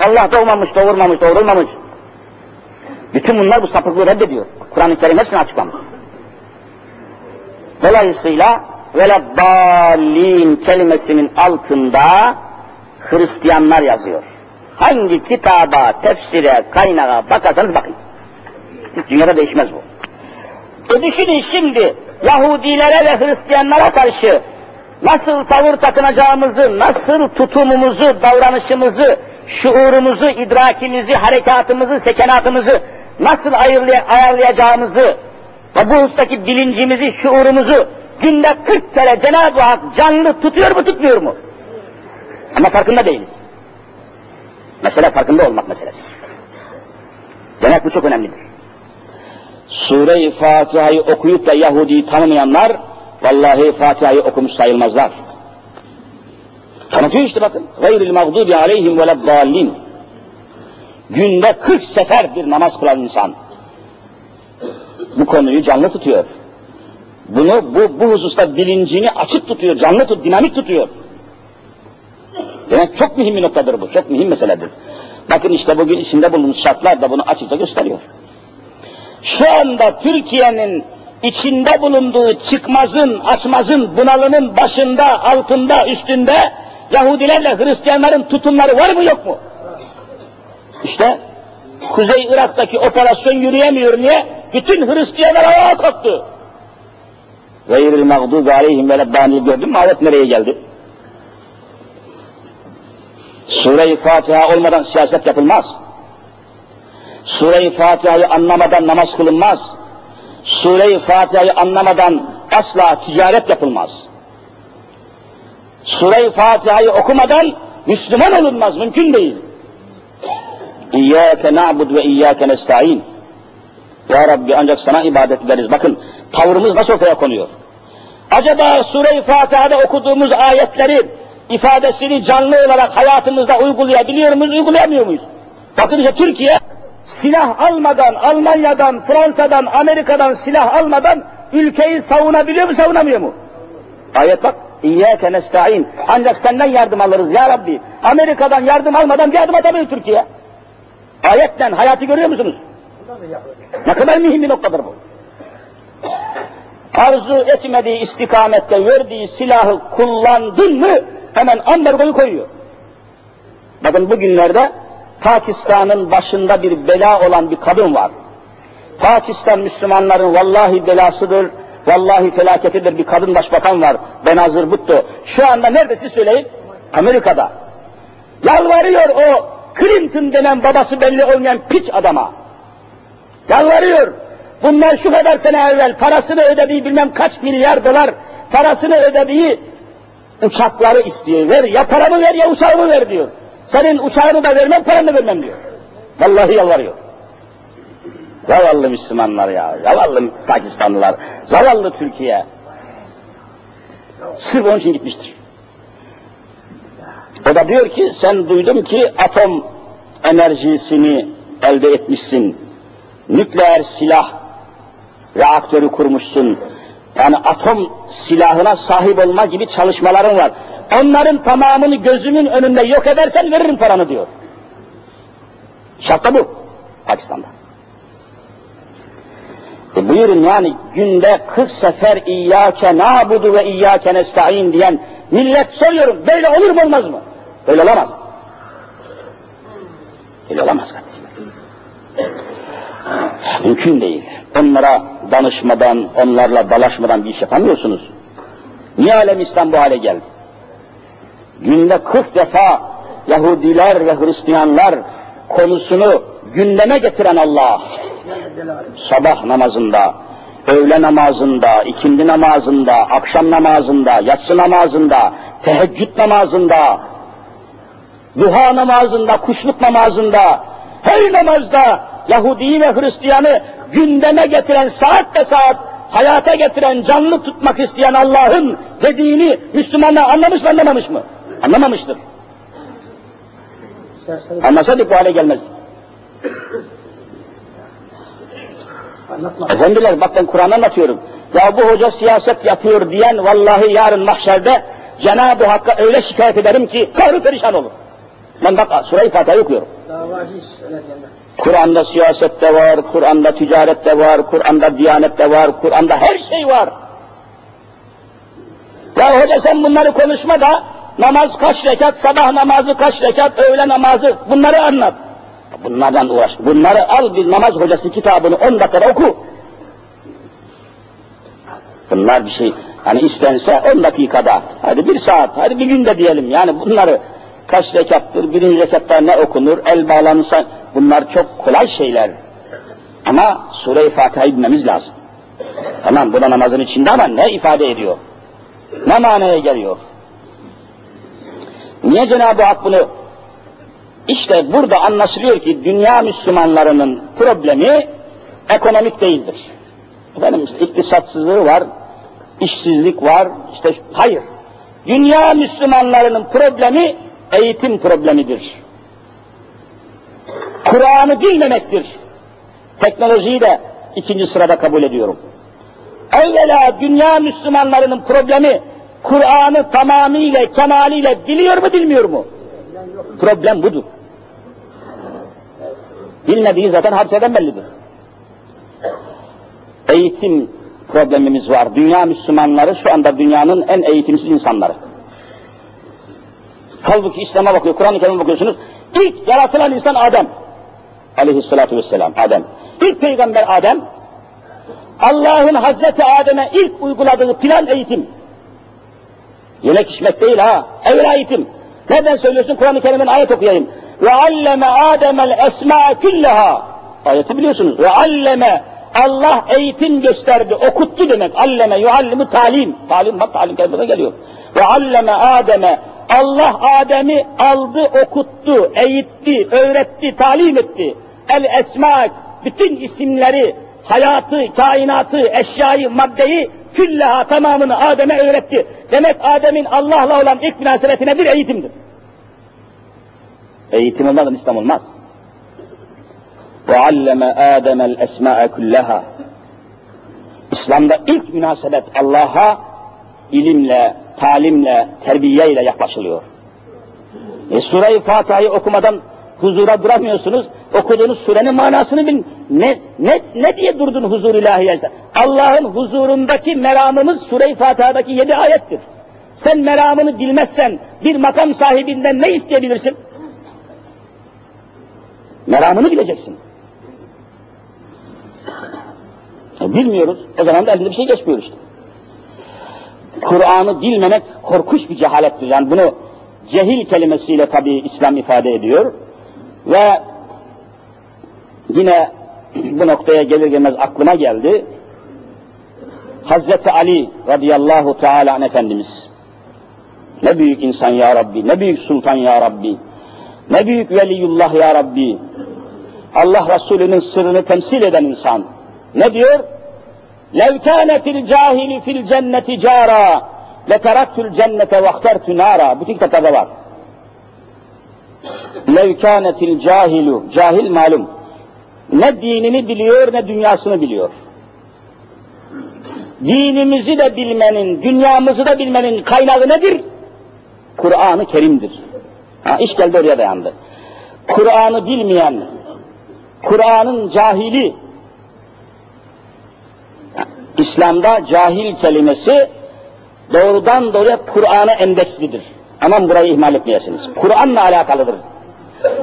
Allah doğmamış, doğurmamış, doğurulmamış. Bütün bunlar bu sapıklığı reddediyor. Kur'an-ı Kerim hepsini açıklamış. Dolayısıyla veleddallin kelimesinin altında Hristiyanlar yazıyor. Hangi kitaba, tefsire, kaynağa bakarsanız bakın. Hiç dünyada değişmez bu. E düşünün şimdi Yahudilere ve Hristiyanlara karşı nasıl tavır takınacağımızı, nasıl tutumumuzu, davranışımızı, şuurumuzu, idrakimizi, harekatımızı, sekenatımızı nasıl ayarlayacağımızı ve bu hustaki bilincimizi, şuurumuzu günde 40 kere Cenab-ı Hak canlı tutuyor mu, tutmuyor mu? Ama farkında değiliz. Mesele farkında olmak meselesi. Demek bu çok önemlidir. Sure-i Fatiha'yı okuyup da Yahudi'yi tanımayanlar, vallahi Fatiha'yı okumuş sayılmazlar. Tanıtıyor işte bakın. Gayril mağdubi aleyhim ve leddallin. Günde 40 sefer bir namaz kılan insan. Bu konuyu canlı tutuyor. Bunu bu, bu hususta bilincini açık tutuyor, canlı tut, dinamik tutuyor. Demek çok mühim bir noktadır bu, çok mühim meseledir. Bakın işte bugün içinde bulunduğumuz şartlar da bunu açıkça gösteriyor. Şu anda Türkiye'nin içinde bulunduğu çıkmazın, açmazın, bunalımın başında, altında, üstünde Yahudilerle Hristiyanların tutumları var mı yok mu? İşte Kuzey Irak'taki operasyon yürüyemiyor niye? Bütün Hristiyanlar ayağa kalktı. Gayril mağdubi aleyhim ve lebbani gördün mü ayet nereye geldi? Sure-i Fatiha olmadan siyaset yapılmaz. Sure-i Fatiha'yı anlamadan namaz kılınmaz. Sure-i Fatiha'yı anlamadan asla ticaret yapılmaz. Sure-i Fatiha'yı okumadan Müslüman olunmaz, mümkün değil. İyyâke na'bud ve iyyâke nesta'in. Ya Rabbi ancak sana ibadet ederiz. Bakın tavrımız nasıl ortaya konuyor. Acaba Sure-i Fatiha'da okuduğumuz ayetleri ifadesini canlı olarak hayatımızda uygulayabiliyor muyuz, uygulayamıyor muyuz? Bakın işte Türkiye silah almadan, Almanya'dan, Fransa'dan, Amerika'dan silah almadan ülkeyi savunabiliyor mu, savunamıyor mu? Ayet bak. İyyâke nesta'in. Ancak senden yardım alırız ya Rabbi. Amerika'dan yardım almadan yardım atamıyor Türkiye. Ayetten hayatı görüyor musunuz? Ne kadar mühim bir noktadır bu. Arzu etmediği istikamette verdiği silahı kullandın mı hemen ambargoyu koyuyor. Bakın bugünlerde Pakistan'ın başında bir bela olan bir kadın var. Pakistan Müslümanların vallahi belasıdır, vallahi felaketidir bir kadın başbakan var. Benazir Bhutto. Şu anda neredesi söyleyin? Amerika'da. Yalvarıyor o Clinton denen babası belli olmayan piç adama. Yalvarıyor. Bunlar şu kadar sene evvel parasını ödediği bilmem kaç milyar dolar parasını ödediği uçakları istiyor. Ver ya paramı ver ya uçağımı ver diyor. Senin uçağını da vermem paranı da vermem diyor. Vallahi yalvarıyor. Zavallı Müslümanlar ya, zavallı Pakistanlılar, zavallı Türkiye. Sırf onun için gitmiştir. O da diyor ki sen duydum ki atom enerjisini elde etmişsin. Nükleer silah reaktörü kurmuşsun. Yani atom silahına sahip olma gibi çalışmaların var. Onların tamamını gözümün önünde yok edersen veririm paranı diyor. Şart da bu Pakistan'da. E buyurun yani günde 40 sefer İyyâke nâbudu ve İyyâke nesta'in diyen millet soruyorum böyle olur mu olmaz mı? Böyle olamaz. Böyle olamaz kardeşim. Mümkün değil. Onlara danışmadan, onlarla dalaşmadan bir iş yapamıyorsunuz. Niye alem İslam bu hale geldi? Günde 40 defa Yahudiler ve Hristiyanlar konusunu gündeme getiren Allah, sabah namazında, öğle namazında, ikindi namazında, akşam namazında, yatsı namazında, teheccüd namazında, duha namazında, kuşluk namazında, her namazda Yahudiyi ve Hristiyanı gündeme getiren, saat be saat hayata getiren, canlı tutmak isteyen Allah'ın dediğini Müslümanlar anlamış mı anlamamış mı? Anlamamıştır. Anlasaydık bu hale gelmezdik. Efendiler bak ben Kur'an anlatıyorum. Ya bu hoca siyaset yapıyor diyen vallahi yarın mahşerde Cenab-ı Hakk'a öyle şikayet ederim ki kahru perişan olur. Ben bak Sure-i Fatiha'yı okuyorum. Kur'an'da siyaset de var, Kur'an'da ticaret de var, Kur'an'da diyanet de var, Kur'an'da her şey var. Ya hoca sen bunları konuşma da namaz kaç rekat, sabah namazı kaç rekat, öğle namazı bunları anlat. Bunlardan uğraş. Bunları al bir namaz hocası kitabını on dakikada oku. Bunlar bir şey, hani istense on dakikada, hadi bir saat, hadi bir günde diyelim. Yani bunları kaç rekattır, birinci rekatta ne okunur, el bağlanırsa, bunlar çok kolay şeyler. Ama Sure-i Fatiha'yı bilmemiz lazım. Tamam bu da namazın içinde ama ne ifade ediyor? Ne manaya geliyor? Niye Cenab-ı Hak bunu işte burada anlaşılıyor ki dünya Müslümanlarının problemi ekonomik değildir. Efendim işte iktisatsızlığı var, işsizlik var, işte hayır. Dünya Müslümanlarının problemi eğitim problemidir. Kur'an'ı bilmemektir. Teknolojiyi de ikinci sırada kabul ediyorum. Evvela dünya Müslümanlarının problemi Kur'an'ı tamamıyla, kemaliyle biliyor mu, bilmiyor mu? Problem budur. Bilmediği zaten hadiseden bellidir. Eğitim problemimiz var. Dünya Müslümanları şu anda dünyanın en eğitimsiz insanları. Halbuki İslam'a bakıyor, Kur'an-ı Kerim'e bakıyorsunuz. İlk yaratılan insan Adem. Aleyhissalatu vesselam, Adem. İlk peygamber Adem. Allah'ın Hazreti Adem'e ilk uyguladığı plan eğitim. Yemek içmek değil ha, evvel eğitim. Nereden söylüyorsun? Kur'an-ı Kerim'in ayet okuyayım. Ve alleme Adem'el esma küllaha. Ayeti biliyorsunuz. Ve alleme Allah eğitim gösterdi, okuttu demek. Alleme yuallimu talim. Talim bak talim kelimede geliyor. Ve alleme Adem'e Allah Adem'i aldı, okuttu, eğitti, öğretti, talim etti. El esma bütün isimleri, hayatı, kainatı, eşyayı, maddeyi küllaha tamamını Adem'e öğretti. Demek Adem'in Allah'la olan ilk münasebeti nedir? Eğitimdir. Eğitim olmadan İslam olmaz. وَعَلَّمَ آدَمَ الْاَسْمَاءَ كُلَّهَا İslam'da ilk münasebet Allah'a ilimle, talimle, terbiyeyle yaklaşılıyor. E, Sure-i Fatiha'yı okumadan huzura duramıyorsunuz. Okuduğunuz surenin manasını bilin. Ne, ne, ne diye durdun huzur ilahiyelde? Allah'ın huzurundaki meramımız Sure-i Fatiha'daki yedi ayettir. Sen meramını bilmezsen bir makam sahibinden ne isteyebilirsin? Meramını bileceksin. E, bilmiyoruz. O zaman da elinde bir şey geçmiyor işte. Kur'an'ı bilmemek korkunç bir cehalettir. Yani bunu cehil kelimesiyle tabi İslam ifade ediyor. Ve yine bu noktaya gelir gelmez aklıma geldi. Hazreti Ali radıyallahu teala Efendimiz. Ne büyük insan ya Rabbi, ne büyük sultan ya Rabbi, ne büyük veliyullah ya Rabbi. Allah Resulü'nün sırrını temsil eden insan. Ne diyor? لَوْ كَانَتِ الْجَاهِلِ فِي الْجَنَّةِ جَارًا لَتَرَكْتُ الْجَنَّةَ وَاخْتَرْتُ نَارًا Bütün kitapta var. لَوْ كَانَتِ الْجَاهِلُ Cahil malum. Ne dinini biliyor ne dünyasını biliyor. Dinimizi de bilmenin, dünyamızı da bilmenin kaynağı nedir? Kur'an-ı Kerim'dir. Ha, iş geldi oraya dayandı. Kur'an'ı bilmeyen, Kur'an'ın cahili, İslam'da cahil kelimesi doğrudan doğruya Kur'an'a endekslidir. Aman burayı ihmal etmeyesiniz. Kur'an'la alakalıdır.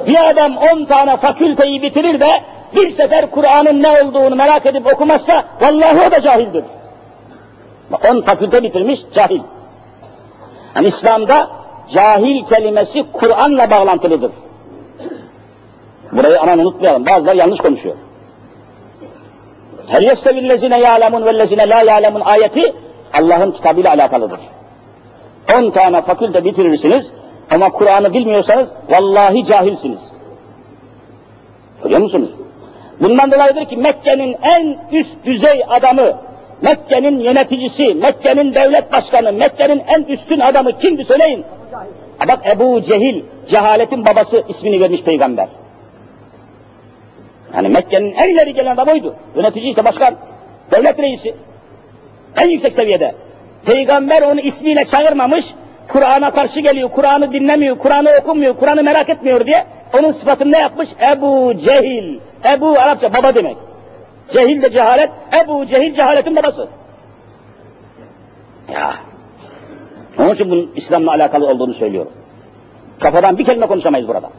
Bir adam on tane fakülteyi bitirir de bir sefer Kur'an'ın ne olduğunu merak edip okumazsa vallahi o da cahildir. On fakülte bitirmiş cahil. Yani İslam'da cahil kelimesi Kur'an'la bağlantılıdır. Burayı aman unutmayalım. Bazılar yanlış konuşuyor. Hel yestevillezine ya'lemun vellezine la ya'lemun ayeti Allah'ın kitabıyla alakalıdır. On tane fakülte bitirirsiniz ama Kur'an'ı bilmiyorsanız vallahi cahilsiniz. Görüyor musunuz? Bundan dolayıdır ki Mekke'nin en üst düzey adamı, Mekke'nin yöneticisi, Mekke'nin devlet başkanı, Mekke'nin en üstün adamı kimdi söyleyin? Bak Ebu Cehil, cehaletin babası ismini vermiş peygamber. Yani Mekke'nin en ileri gelen adam oydu. Yönetici işte başkan, devlet reisi. En yüksek seviyede. Peygamber onu ismiyle çağırmamış, Kur'an'a karşı geliyor, Kur'an'ı dinlemiyor, Kur'an'ı okumuyor, Kur'an'ı merak etmiyor diye onun sıfatını ne yapmış? Ebu Cehil. Ebu Arapça baba demek. Cehil de cehalet, Ebu Cehil cehaletin babası. Ya. Onun için bunun İslam'la alakalı olduğunu söylüyorum. Kafadan bir kelime konuşamayız burada.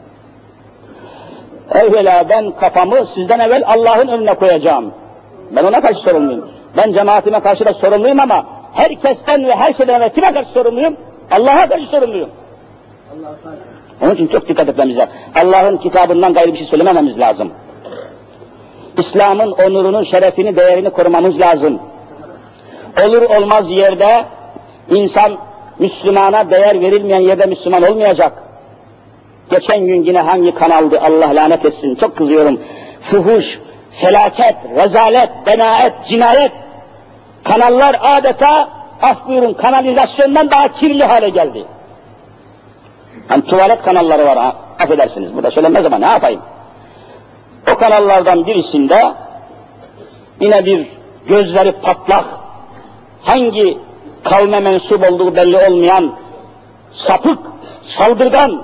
Evvela ben kafamı sizden evvel Allah'ın önüne koyacağım. Ben ona karşı sorumluyum. Ben cemaatime karşı da sorumluyum ama herkesten ve her şeyden ve kime karşı sorumluyum? Allah'a karşı sorumluyum. Onun için çok dikkat etmemiz lazım. Allah'ın kitabından gayrı bir şey söylemememiz lazım. İslam'ın onurunu, şerefini, değerini korumamız lazım. Olur olmaz yerde insan Müslümana değer verilmeyen yerde Müslüman olmayacak. Geçen gün yine hangi kanaldı Allah lanet etsin çok kızıyorum. Fuhuş, felaket, rezalet, benaet, cinayet. Kanallar adeta af buyurun kanalizasyondan daha kirli hale geldi. Hani tuvalet kanalları var ha, affedersiniz burada söylenmez ama ne yapayım. O kanallardan birisinde yine bir gözleri patlak, hangi kavme mensup olduğu belli olmayan sapık, saldırgan,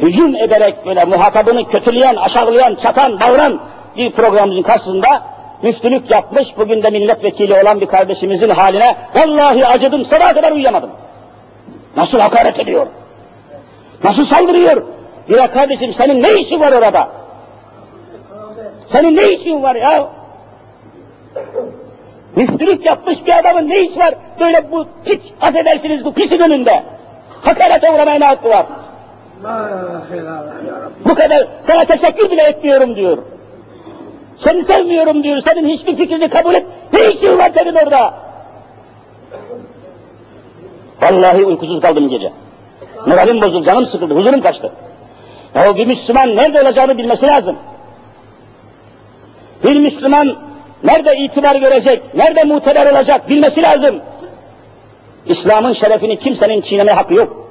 hücum ederek böyle muhatabını kötüleyen, aşağılayan, çatan, bağıran bir programımızın karşısında müftülük yapmış, bugün de milletvekili olan bir kardeşimizin haline vallahi acıdım, sabah kadar uyuyamadım. Nasıl hakaret ediyor? Nasıl saldırıyor? Ya kardeşim senin ne işin var orada? Senin ne işin var ya? Müftülük yapmış bir adamın ne iş var? Böyle bu piç, affedersiniz bu pisin önünde. Hakarete uğramaya ne hakkı var? Bu kadar sana teşekkür bile etmiyorum diyor. Seni sevmiyorum diyor, senin hiçbir fikrini kabul et. Ne işin var senin orada? Vallahi uykusuz kaldım gece. Moralim bozuldu, canım sıkıldı, huzurum kaçtı. Ya bir Müslüman nerede olacağını bilmesi lazım. Bir Müslüman nerede itibar görecek, nerede muteber olacak bilmesi lazım. İslam'ın şerefini kimsenin çiğneme hakkı yok.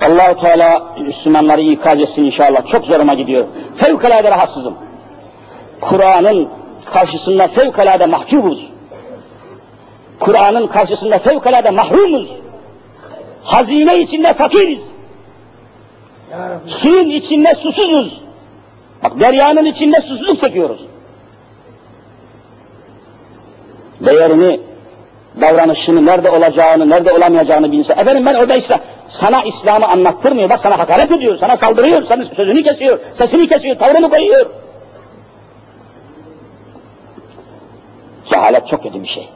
Allahu Teala Müslümanları ikaz etsin inşallah. Çok zoruma gidiyor. Fevkalade rahatsızım. Kur'an'ın karşısında fevkalade mahcubuz. Kur'an'ın karşısında fevkalade mahrumuz. Hazine içinde fakiriz. Suyun içinde susuzuz. Bak deryanın içinde susuzluk çekiyoruz. Değerini, davranışını, nerede olacağını, nerede olamayacağını bilse. Efendim ben orada işte sana İslam'ı anlattırmıyor. Bak sana hakaret ediyor, sana saldırıyor, sana sözünü kesiyor, sesini kesiyor, tavrını koyuyor. Cehalet çok kötü bir şey.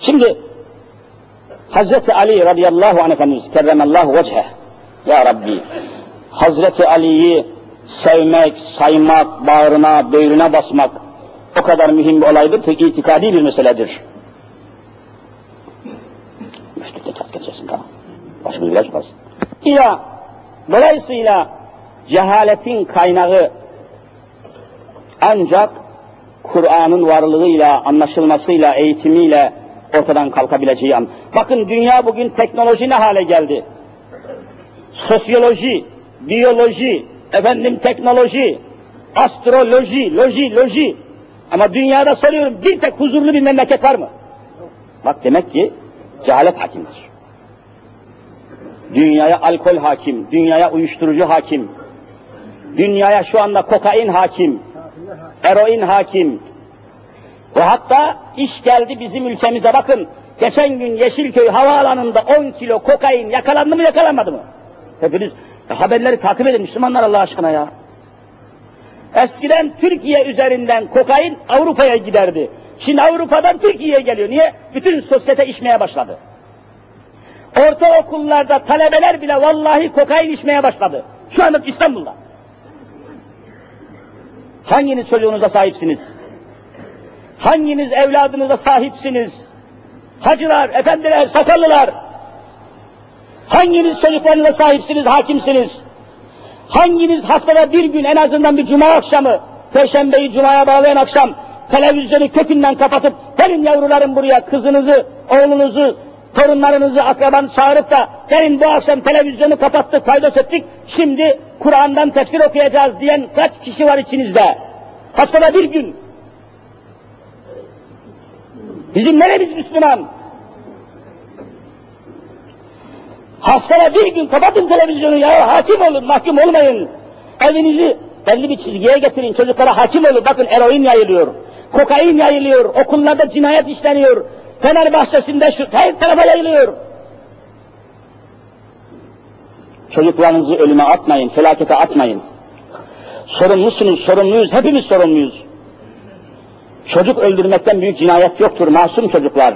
Şimdi Hazreti Ali radıyallahu anh Efendimiz kerremallahu vecheh Ya Rabbi Hazreti Ali'yi sevmek, saymak, bağrına, böğrüne basmak o kadar mühim bir olaydır ki itikadi bir meseledir. Müştükte tat geçersin tamam. Başımız bile çıkmaz. Ya, dolayısıyla cehaletin kaynağı ancak Kur'an'ın varlığıyla, anlaşılmasıyla, eğitimiyle ortadan kalkabileceği an. Bakın dünya bugün teknoloji ne hale geldi? Sosyoloji, biyoloji, efendim teknoloji, astroloji, loji, loji. Ama dünyada soruyorum bir tek huzurlu bir memleket var mı? Bak demek ki cehalet hakimdir. Dünyaya alkol hakim, dünyaya uyuşturucu hakim, dünyaya şu anda kokain hakim, eroin hakim. Ve hatta iş geldi bizim ülkemize bakın. Geçen gün Yeşilköy havaalanında 10 kilo kokain yakalandı mı yakalanmadı mı? Hepiniz e, haberleri takip edin Müslümanlar Allah aşkına ya. Eskiden Türkiye üzerinden kokain Avrupa'ya giderdi. Şimdi Avrupa'dan Türkiye'ye geliyor. Niye? Bütün sosyete içmeye başladı. Ortaokullarda talebeler bile vallahi kokain içmeye başladı. Şu anda İstanbul'da. Hanginiz çocuğunuza sahipsiniz? Hanginiz evladınıza sahipsiniz? Hacılar, efendiler, sakallılar. Hanginiz çocuklarınıza sahipsiniz, hakimsiniz? Hanginiz haftada bir gün en azından bir cuma akşamı, perşembeyi cumaya bağlayan akşam televizyonu kökünden kapatıp gelin yavrularım buraya kızınızı, oğlunuzu, torunlarınızı, akrabanı çağırıp da gelin bu akşam televizyonu kapattık, paydos ettik, şimdi Kur'an'dan tefsir okuyacağız diyen kaç kişi var içinizde? Haftada bir gün. Bizim neremiz Müslüman? Haftada bir gün kapatın televizyonu ya, hakim olun, mahkum olmayın. Evinizi belli bir çizgiye getirin, çocuklara hakim olun. Bakın eroin yayılıyor, kokain yayılıyor, okullarda cinayet işleniyor, Fenerbahçe'sinde şu, her tarafa yayılıyor. Çocuklarınızı ölüme atmayın, felakete atmayın. Sorumlusunuz, sorumluyuz, hepimiz sorumluyuz. Çocuk öldürmekten büyük cinayet yoktur, masum çocuklar.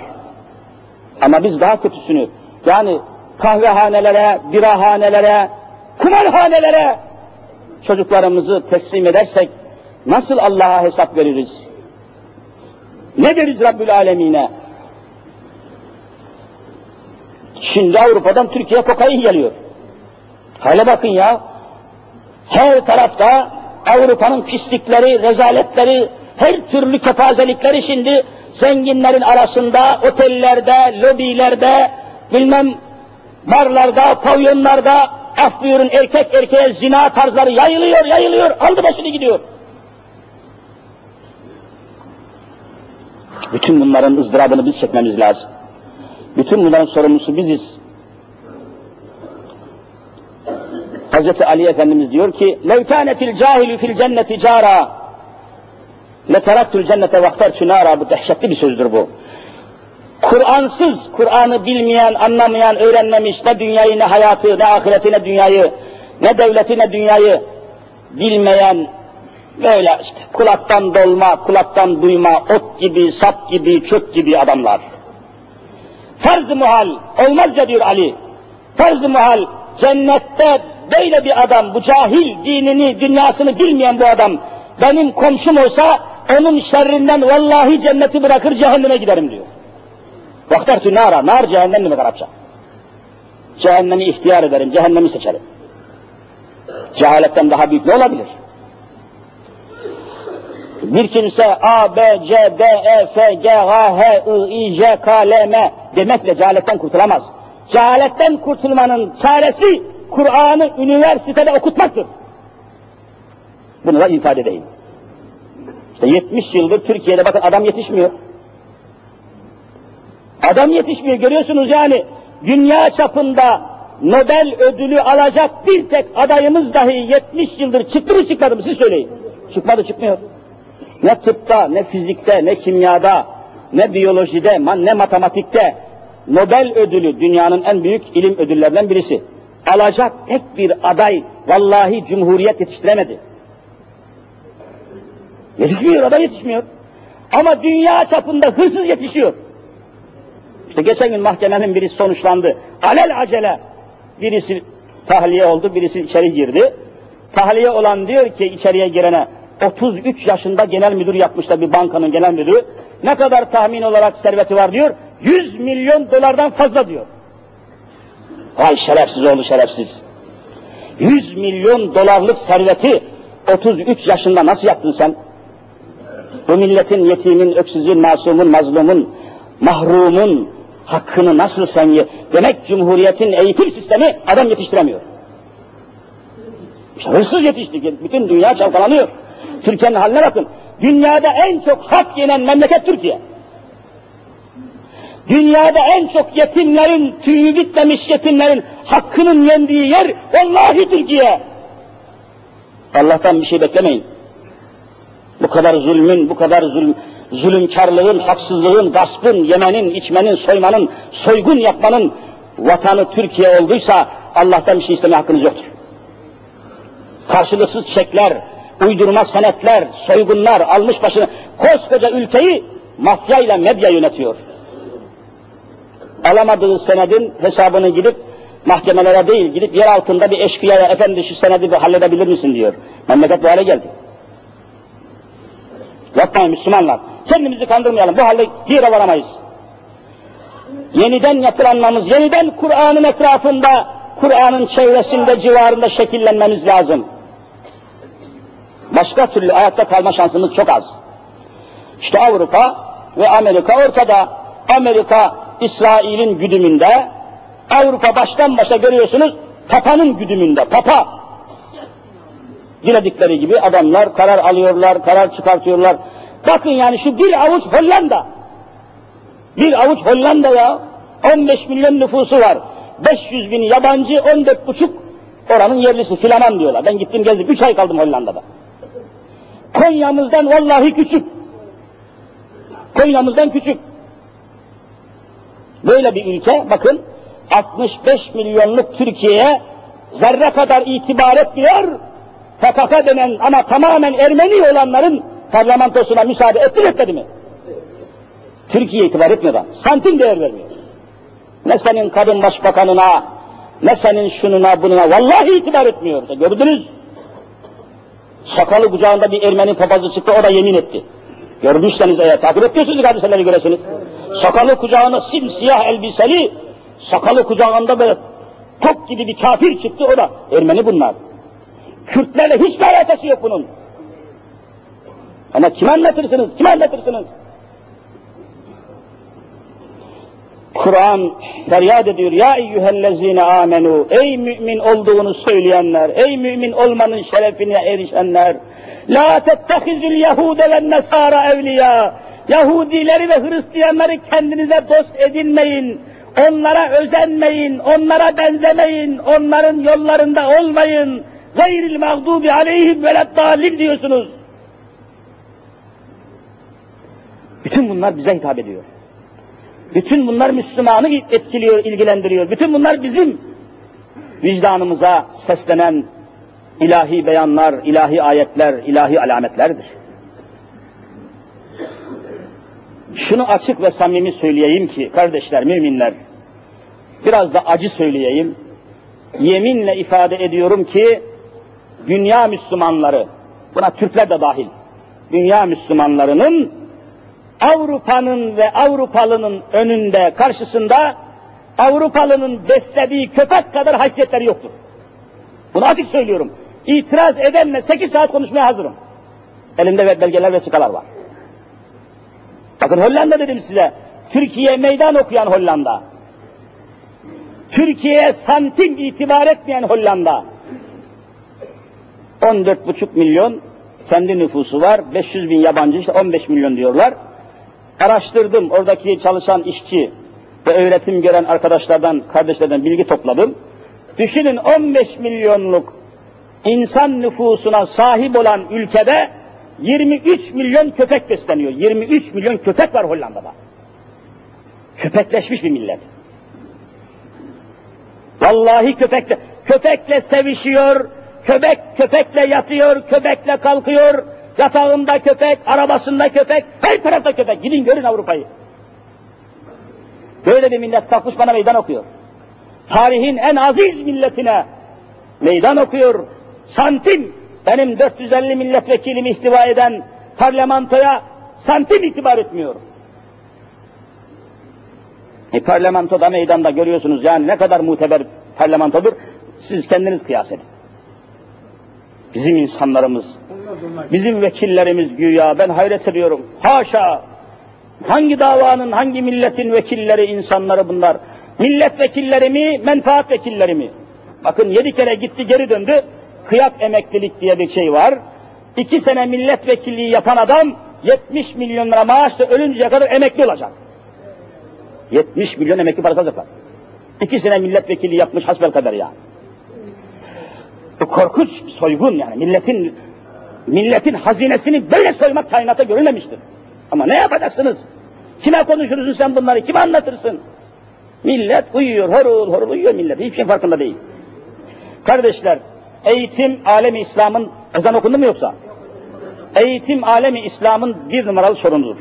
Ama biz daha kötüsünü, yani kahvehanelere, birahanelere, kumarhanelere çocuklarımızı teslim edersek nasıl Allah'a hesap veririz? Ne deriz Rabbül Alemine? Şimdi Avrupa'dan Türkiye kokain geliyor. Hale bakın ya. Her tarafta Avrupa'nın pislikleri, rezaletleri, her türlü kepazelikleri şimdi zenginlerin arasında, otellerde, lobilerde, bilmem barlarda, pavyonlarda, af buyurun erkek erkeğe zina tarzları yayılıyor, yayılıyor, aldı başını gidiyor. Bütün bunların ızdırabını biz çekmemiz lazım. Bütün bunların sorumlusu biziz. Hazreti Ali Efendimiz diyor ki, لَوْ كَانَتِ الْجَاهِلُ فِي الْجَنَّةِ جَارًا لَتَرَكْتُ الْجَنَّةَ وَاخْتَرْتُ نَارًا Bu dehşetli bir sözdür bu. Kur'ansız, Kur'an'ı bilmeyen, anlamayan, öğrenmemiş ne dünyayı, ne hayatı, ne ahireti, ne dünyayı, ne devleti, ne dünyayı bilmeyen, böyle işte kulaktan dolma, kulaktan duyma, ot gibi, sap gibi, çöp gibi adamlar. Farz-ı muhal, olmaz ya diyor Ali, farz-ı muhal, cennette böyle bir adam, bu cahil, dinini, dünyasını bilmeyen bu adam, benim komşum olsa, onun şerrinden vallahi cenneti bırakır cehenneme giderim diyor. Vaktartü nara, nar cehennem demek Arapça. Cehennemi ihtiyar ederim, cehennemi seçerim. Cehaletten daha büyük ne olabilir? Bir kimse A, B, C, D, E, F, G, H, H, I, I, J, K, L, M demekle cehaletten kurtulamaz. Cehaletten kurtulmanın çaresi Kur'an'ı üniversitede okutmaktır. Bunu da ifade edeyim. İşte 70 yıldır Türkiye'de bakın adam yetişmiyor. Adam yetişmiyor görüyorsunuz yani dünya çapında Nobel ödülü alacak bir tek adayımız dahi 70 yıldır çıktı mı çıkmadı mı siz söyleyin. Çıkmadı çıkmıyor. Ne tıpta, ne fizikte, ne kimyada, ne biyolojide, ne matematikte Nobel ödülü dünyanın en büyük ilim ödüllerinden birisi. Alacak tek bir aday vallahi cumhuriyet yetiştiremedi. Yetişmiyor, aday yetişmiyor. Ama dünya çapında hırsız yetişiyor. İşte geçen gün mahkemenin birisi sonuçlandı. Alel acele birisi tahliye oldu, birisi içeri girdi. Tahliye olan diyor ki içeriye girene 33 yaşında genel müdür yapmışlar bir bankanın genel müdürü. Ne kadar tahmin olarak serveti var diyor? 100 milyon dolardan fazla diyor. Vay şerefsiz oldu şerefsiz. 100 milyon dolarlık serveti 33 yaşında nasıl yaptın sen? Bu milletin, yetimin, öksüzün, masumun, mazlumun, mahrumun hakkını nasıl sen ye? Demek Cumhuriyet'in eğitim sistemi adam yetiştiremiyor. İşte hırsız yetişti. Bütün dünya çalkalanıyor. Türkiye'nin haline bakın. Dünyada en çok hak yenen memleket Türkiye. Dünyada en çok yetimlerin, tüyü bitmemiş yetimlerin hakkının yendiği yer vallahi Türkiye. Allah'tan bir şey beklemeyin. Bu kadar zulmün, bu kadar zulm, zulümkarlığın, haksızlığın, gaspın, yemenin, içmenin, soymanın, soygun yapmanın vatanı Türkiye olduysa Allah'tan bir şey isteme hakkınız yoktur. Karşılıksız çekler, uydurma senetler, soygunlar almış başını koskoca ülkeyi mafyayla medya yönetiyor. Alamadığı senedin hesabını gidip mahkemelere değil gidip yer altında bir eşkıyaya efendi şu senedi bir halledebilir misin diyor. Memleket bu hale geldi. Yapmayın Müslümanlar. Kendimizi kandırmayalım. Bu halde bir varamayız. Yeniden yapılanmamız, yeniden Kur'an'ın etrafında, Kur'an'ın çevresinde, civarında şekillenmemiz lazım. Başka türlü ayakta kalma şansımız çok az. İşte Avrupa ve Amerika ortada. Amerika İsrail'in güdümünde, Avrupa baştan başa görüyorsunuz Papa'nın güdümünde, Papa. Diledikleri gibi adamlar karar alıyorlar, karar çıkartıyorlar. Bakın yani şu bir avuç Hollanda. Bir avuç Hollanda ya. 15 milyon nüfusu var. 500 bin yabancı, 14 buçuk oranın yerlisi, filaman diyorlar. Ben gittim gezdim, 3 ay kaldım Hollanda'da. Konya'mızdan vallahi küçük. Konya'mızdan küçük. Böyle bir ülke, bakın 65 milyonluk Türkiye'ye zerre kadar itibar etmiyor, PKK denen ama tamamen Ermeni olanların parlamentosuna müsaade etti mi etmedi mi? Türkiye itibar da, santim değer vermiyor. Ne senin kadın başbakanına, ne senin şununa bununa, vallahi itibar etmiyor. Gördünüz. Sakalı kucağında bir Ermeni papazı çıktı, o da yemin etti. Görmüşseniz eğer, takip ediyorsunuz hadiseleri göresiniz. Sakalı kucağına simsiyah elbiseli, sakalı kucağında böyle top gibi bir kafir çıktı, o da Ermeni bunlar. Kürtlerle hiçbir alakası yok bunun. Ama kim anlatırsınız, kim anlatırsınız? Kur'an feryat ediyor. Ya eyyühellezine amenu. Ey mümin olduğunu söyleyenler, ey mümin olmanın şerefine erişenler. La tettehizül yehude ve nesara evliya. Yahudileri ve Hristiyanları kendinize dost edinmeyin. Onlara özenmeyin, onlara benzemeyin, onların yollarında olmayın. Gayril mağdubi aleyhim veleddallin diyorsunuz. Bütün bunlar bize hitap ediyor. Bütün bunlar Müslümanı etkiliyor, ilgilendiriyor. Bütün bunlar bizim vicdanımıza seslenen ilahi beyanlar, ilahi ayetler, ilahi alametlerdir. Şunu açık ve samimi söyleyeyim ki kardeşler, müminler, biraz da acı söyleyeyim. Yeminle ifade ediyorum ki dünya Müslümanları, buna Türkler de dahil, dünya Müslümanlarının Avrupa'nın ve Avrupalının önünde, karşısında Avrupalının beslediği köpek kadar haysiyetleri yoktur. Bunu açık söylüyorum. İtiraz edenle 8 saat konuşmaya hazırım. Elimde belgeler, vesikalar var. Bakın Hollanda dedim size. Türkiye meydan okuyan Hollanda. Türkiye'ye santim itibar etmeyen Hollanda. 14,5 milyon kendi nüfusu var. 500 bin yabancı işte 15 milyon diyorlar. Araştırdım oradaki çalışan işçi ve öğretim gören arkadaşlardan, kardeşlerden bilgi topladım. Düşünün 15 milyonluk insan nüfusuna sahip olan ülkede 23 milyon köpek besleniyor. 23 milyon köpek var Hollanda'da. Köpekleşmiş bir millet. Vallahi köpekle, köpekle sevişiyor, köpek köpekle yatıyor, köpekle kalkıyor, yatağında köpek, arabasında köpek, her tarafta köpek. Gidin görün Avrupa'yı. Böyle bir millet kalkmış bana meydan okuyor. Tarihin en aziz milletine meydan okuyor. Santim benim 450 milletvekilimi ihtiva eden parlamentoya santim itibar etmiyor. E parlamentoda meydanda görüyorsunuz yani ne kadar muteber parlamentodur. Siz kendiniz kıyas edin. Bizim insanlarımız, bizim vekillerimiz güya ben hayret ediyorum. Haşa! Hangi davanın, hangi milletin vekilleri, insanları bunlar? Milletvekilleri mi, menfaat vekilleri mi? Bakın yedi kere gitti geri döndü. Kıyak emeklilik diye bir şey var. İki sene milletvekilliği yapan adam 70 milyon lira maaşla ölünceye kadar emekli olacak. 70 milyon emekli parası alacaklar. İki sene milletvekili yapmış hasbel kadar ya. Bu korkunç soygun yani milletin milletin hazinesini böyle soymak kainata görülmemiştir. Ama ne yapacaksınız? Kime konuşursun sen bunları? Kime anlatırsın? Millet uyuyor, horul horul uyuyor millet. Hiçbir şey farkında değil. Kardeşler, eğitim alemi İslam'ın ezan okundu mu yoksa? Eğitim alemi İslam'ın bir numaralı sorunudur.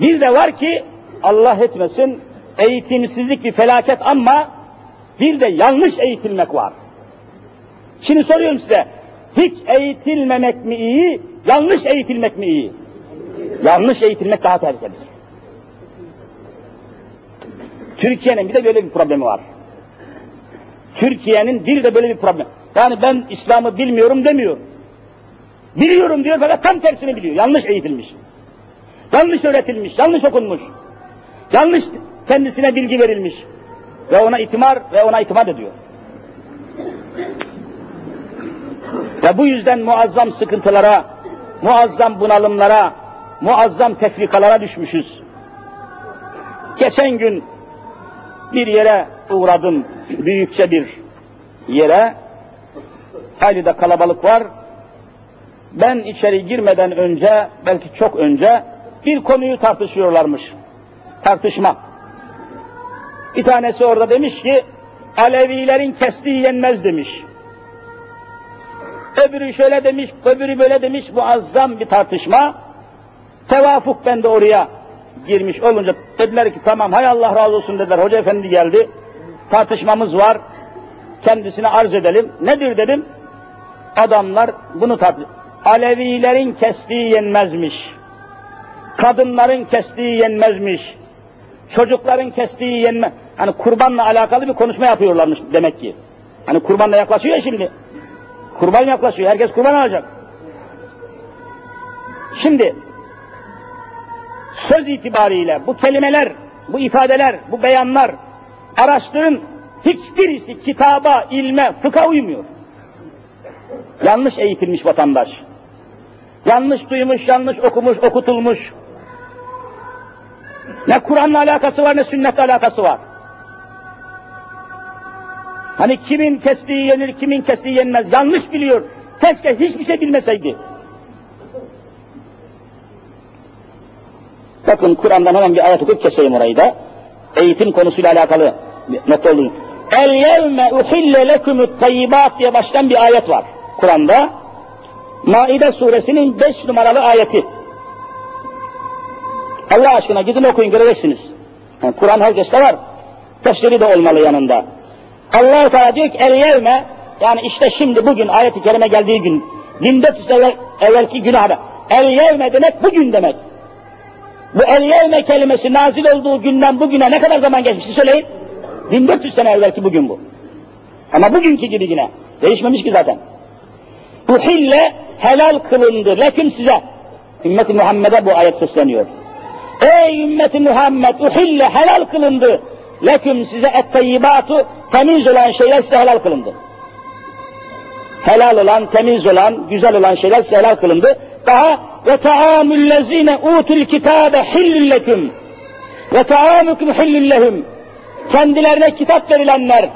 Bir de var ki Allah etmesin eğitimsizlik bir felaket ama bir de yanlış eğitilmek var. Şimdi soruyorum size, hiç eğitilmemek mi iyi, yanlış eğitilmek mi iyi? Yanlış eğitilmek daha tehlikelidir. Türkiye'nin bir de böyle bir problemi var. Türkiye'nin bir de böyle bir problem. Yani ben İslam'ı bilmiyorum demiyor. Biliyorum diyor fakat tam tersini biliyor. Yanlış eğitilmiş. Yanlış öğretilmiş, yanlış okunmuş. Yanlış kendisine bilgi verilmiş. Ve ona itimar ve ona itimat ediyor. Ve bu yüzden muazzam sıkıntılara, muazzam bunalımlara, muazzam tefrikalara düşmüşüz. Geçen gün bir yere uğradım, büyükçe bir yere. Hayli de kalabalık var. Ben içeri girmeden önce, belki çok önce, bir konuyu tartışıyorlarmış. Tartışma. Bir tanesi orada demiş ki, Alevilerin kestiği yenmez demiş. Öbürü şöyle demiş, öbürü böyle demiş, muazzam bir tartışma. Tevafuk ben de oraya girmiş olunca dediler ki tamam hay Allah razı olsun dediler. Hoca efendi geldi. Tartışmamız var. Kendisine arz edelim. Nedir dedim. Adamlar bunu tartış. Alevilerin kestiği yenmezmiş. Kadınların kestiği yenmezmiş. Çocukların kestiği yenme. Hani kurbanla alakalı bir konuşma yapıyorlarmış demek ki. Hani kurbanla yaklaşıyor ya şimdi. Kurban yaklaşıyor. Herkes kurban alacak. Şimdi söz itibariyle bu kelimeler, bu ifadeler, bu beyanlar araştırın hiçbirisi kitaba, ilme, fıkha uymuyor. Yanlış eğitilmiş vatandaş. Yanlış duymuş, yanlış okumuş, okutulmuş. Ne Kur'an'la alakası var ne sünnetle alakası var. Hani kimin kestiği yenir, kimin kestiği yenmez yanlış biliyor. Keşke hiçbir şey bilmeseydi. Bakın Kur'an'dan hemen bir ayet okuyup keseyim orayı da. Eğitim konusuyla alakalı not olun. El yevme uhille lekumut tayyibat diye başlayan bir ayet var Kur'an'da. Maide suresinin 5 numaralı ayeti. Allah aşkına gidin okuyun göreceksiniz. Yani Kur'an herkeste var. Tefsiri de olmalı yanında. Allah Teala diyor ki el yevme yani işte şimdi bugün ayeti kerime geldiği gün 1400 evvel, evvelki güne El yevme demek bugün demek. Bu el yevme kelimesi nazil olduğu günden bugüne ne kadar zaman geçmiş söyleyin. 1400 sene evvelki bugün bu. Ama bugünkü gibi yine. Değişmemiş ki zaten. Uhille helal kılındı. Leküm size. Ümmet-i Muhammed'e bu ayet sesleniyor. Ey ümmeti Muhammed uhille helal kılındı. Leküm size etteyyibatu temiz olan şeyler size helal kılındı. Helal olan, temiz olan, güzel olan şeyler size helal kılındı. Daha ve taamüllezine utul kitabe hillül ve taamukum hillül Kendilerine kitap verilenler.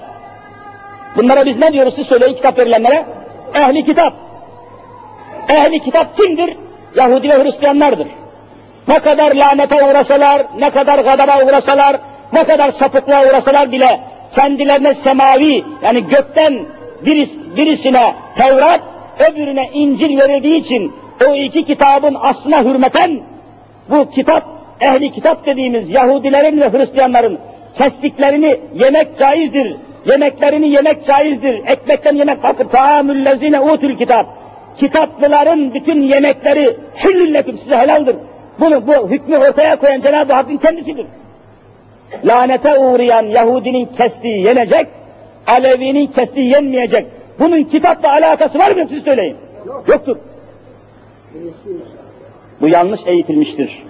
Bunlara biz ne diyoruz siz söyleyin kitap verilenlere? Ehli kitap. Ehli kitap kimdir? Yahudi ve Hristiyanlardır. Ne kadar lanete uğrasalar, ne kadar gadaba uğrasalar, ne kadar sapıklığa uğrasalar bile kendilerine semavi yani gökten biris, birisine Tevrat, öbürüne İncil verildiği için o iki kitabın aslına hürmeten bu kitap, ehli kitap dediğimiz Yahudilerin ve Hristiyanların kestiklerini yemek caizdir. Yemeklerini yemek caizdir. Ekmekten yemek bakın. Taamüllezine utul kitap. Kitaplıların bütün yemekleri hillillekum size helaldir. Bunu bu hükmü ortaya koyan Cenab-ı Hakk'ın kendisidir. Lanete uğrayan Yahudinin kestiği yenecek, Alevi'nin kestiği yenmeyecek. Bunun kitapla alakası var mı siz söyleyin. Yoktur. Bu yanlış eğitilmiştir.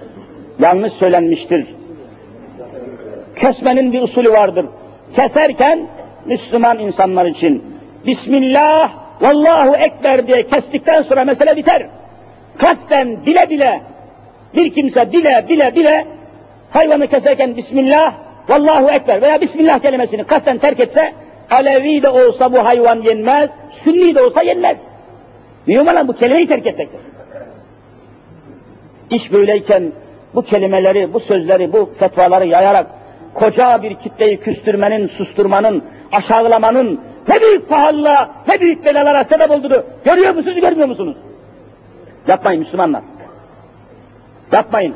Yanlış söylenmiştir. Kesmenin bir usulü vardır. Keserken Müslüman insanlar için Bismillah, Vallahu Ekber diye kestikten sonra mesele biter. Kasten bile bile bir kimse bile bile bile hayvanı keserken Bismillah, Vallahu Ekber veya Bismillah kelimesini kasten terk etse Alevi de olsa bu hayvan yenmez, Sünni de olsa yenmez. Mühim olan bu kelimeyi terk etmektir. İş böyleyken bu kelimeleri, bu sözleri, bu fetvaları yayarak koca bir kitleyi küstürmenin, susturmanın, aşağılamanın ne büyük pahalılığa, ne büyük belalara sebep olduğunu görüyor musunuz, görmüyor musunuz? Yapmayın Müslümanlar. Yapmayın.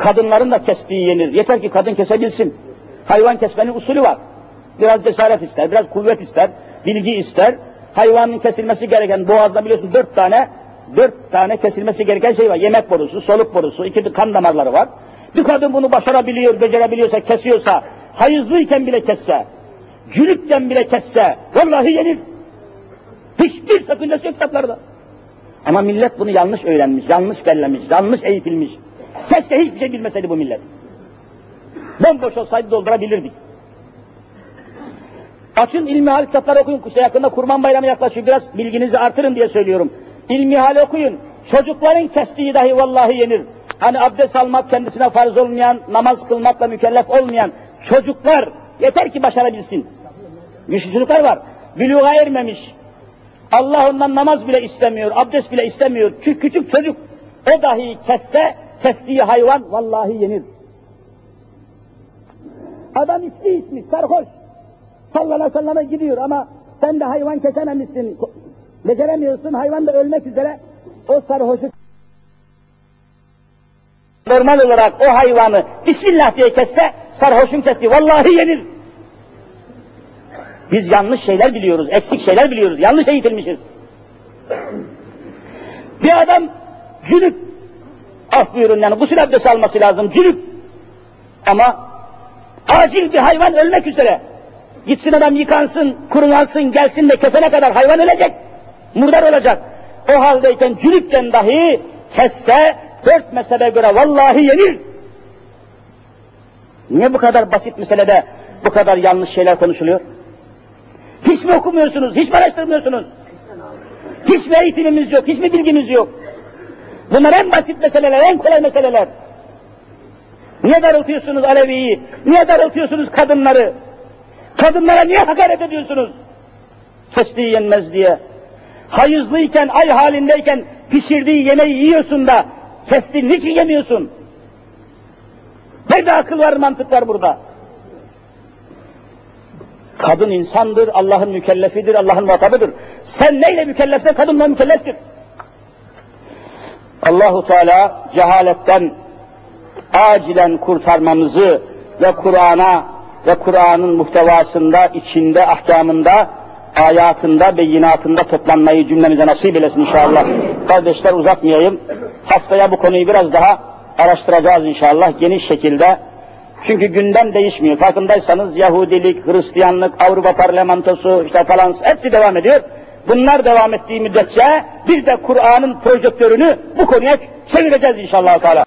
Kadınların da kestiği yenir. Yeter ki kadın kesebilsin. Hayvan kesmenin usulü var. Biraz cesaret ister, biraz kuvvet ister, bilgi ister. Hayvanın kesilmesi gereken boğazda biliyorsun dört tane, dört tane kesilmesi gereken şey var. Yemek borusu, soluk borusu, iki kan damarları var. Bir kadın bunu başarabiliyor, becerebiliyorsa, kesiyorsa, hayızlıyken bile kesse, cülükken bile kesse, vallahi yenir. Hiçbir sakıncası yok kitaplarda. Ama millet bunu yanlış öğrenmiş, yanlış bellemiş, yanlış eğitilmiş. Keşke hiçbir şey bilmeseydi bu millet. Bomboş olsaydı doldurabilirdik. Açın ilmihal kitapları okuyun. İşte yakında Kurban Bayramı yaklaşıyor. Biraz bilginizi artırın diye söylüyorum. İlmihal okuyun. Çocukların kestiği dahi vallahi yenir. Hani abdest almak kendisine farz olmayan, namaz kılmakla mükellef olmayan çocuklar yeter ki başarabilsin. Güçlü çocuklar var. Büluğa ermemiş. Allah ondan namaz bile istemiyor, abdest bile istemiyor. Küçük, küçük çocuk o dahi kesse, kestiği hayvan vallahi yenir. Adam ismi ismi, sarhoş. Sallana sallana gidiyor ama sen de hayvan kesememişsin. Beceremiyorsun, hayvan da ölmek üzere. O sarhoşu normal olarak o hayvanı Bismillah diye kesse sarhoşun kesti. Vallahi yenir. Biz yanlış şeyler biliyoruz, eksik şeyler biliyoruz, yanlış eğitilmişiz. Bir adam cünüp, af buyurun yani gusül abdesti alması lazım, cünüp. Ama acil bir hayvan ölmek üzere. Gitsin adam yıkansın, kurulansın, gelsin de kesene kadar hayvan ölecek. Murdar olacak. O haldeyken cünüpken dahi kesse dört mezhebe göre vallahi yenir. Niye bu kadar basit meselede bu kadar yanlış şeyler konuşuluyor? Hiç mi okumuyorsunuz, hiç mi araştırmıyorsunuz? Hiç mi eğitimimiz yok, hiç mi bilgimiz yok? Bunlar en basit meseleler, en kolay meseleler. Niye darıltıyorsunuz Alevi'yi? Niye darıltıyorsunuz kadınları? Kadınlara niye hakaret ediyorsunuz? Kestiği yenmez diye. Hayızlıyken, ay halindeyken pişirdiği yemeği yiyorsun da kestiği niçin yemiyorsun? Nerede akıl var, mantık var burada? Kadın insandır, Allah'ın mükellefidir, Allah'ın muhatabıdır. Sen neyle mükellefsen kadınla mükelleftir. Allahu Teala cehaletten acilen kurtarmamızı ve Kur'an'a ve Kur'an'ın muhtevasında, içinde, ahkamında, ayatında, beyinatında toplanmayı cümlemize nasip eylesin inşallah. Kardeşler uzatmayayım. Haftaya bu konuyu biraz daha araştıracağız inşallah geniş şekilde. Çünkü gündem değişmiyor. Farkındaysanız Yahudilik, Hristiyanlık, Avrupa Parlamentosu, işte falan hepsi devam ediyor. Bunlar devam ettiği müddetçe biz de Kur'an'ın projektörünü bu konuya çevireceğiz inşallah Teala.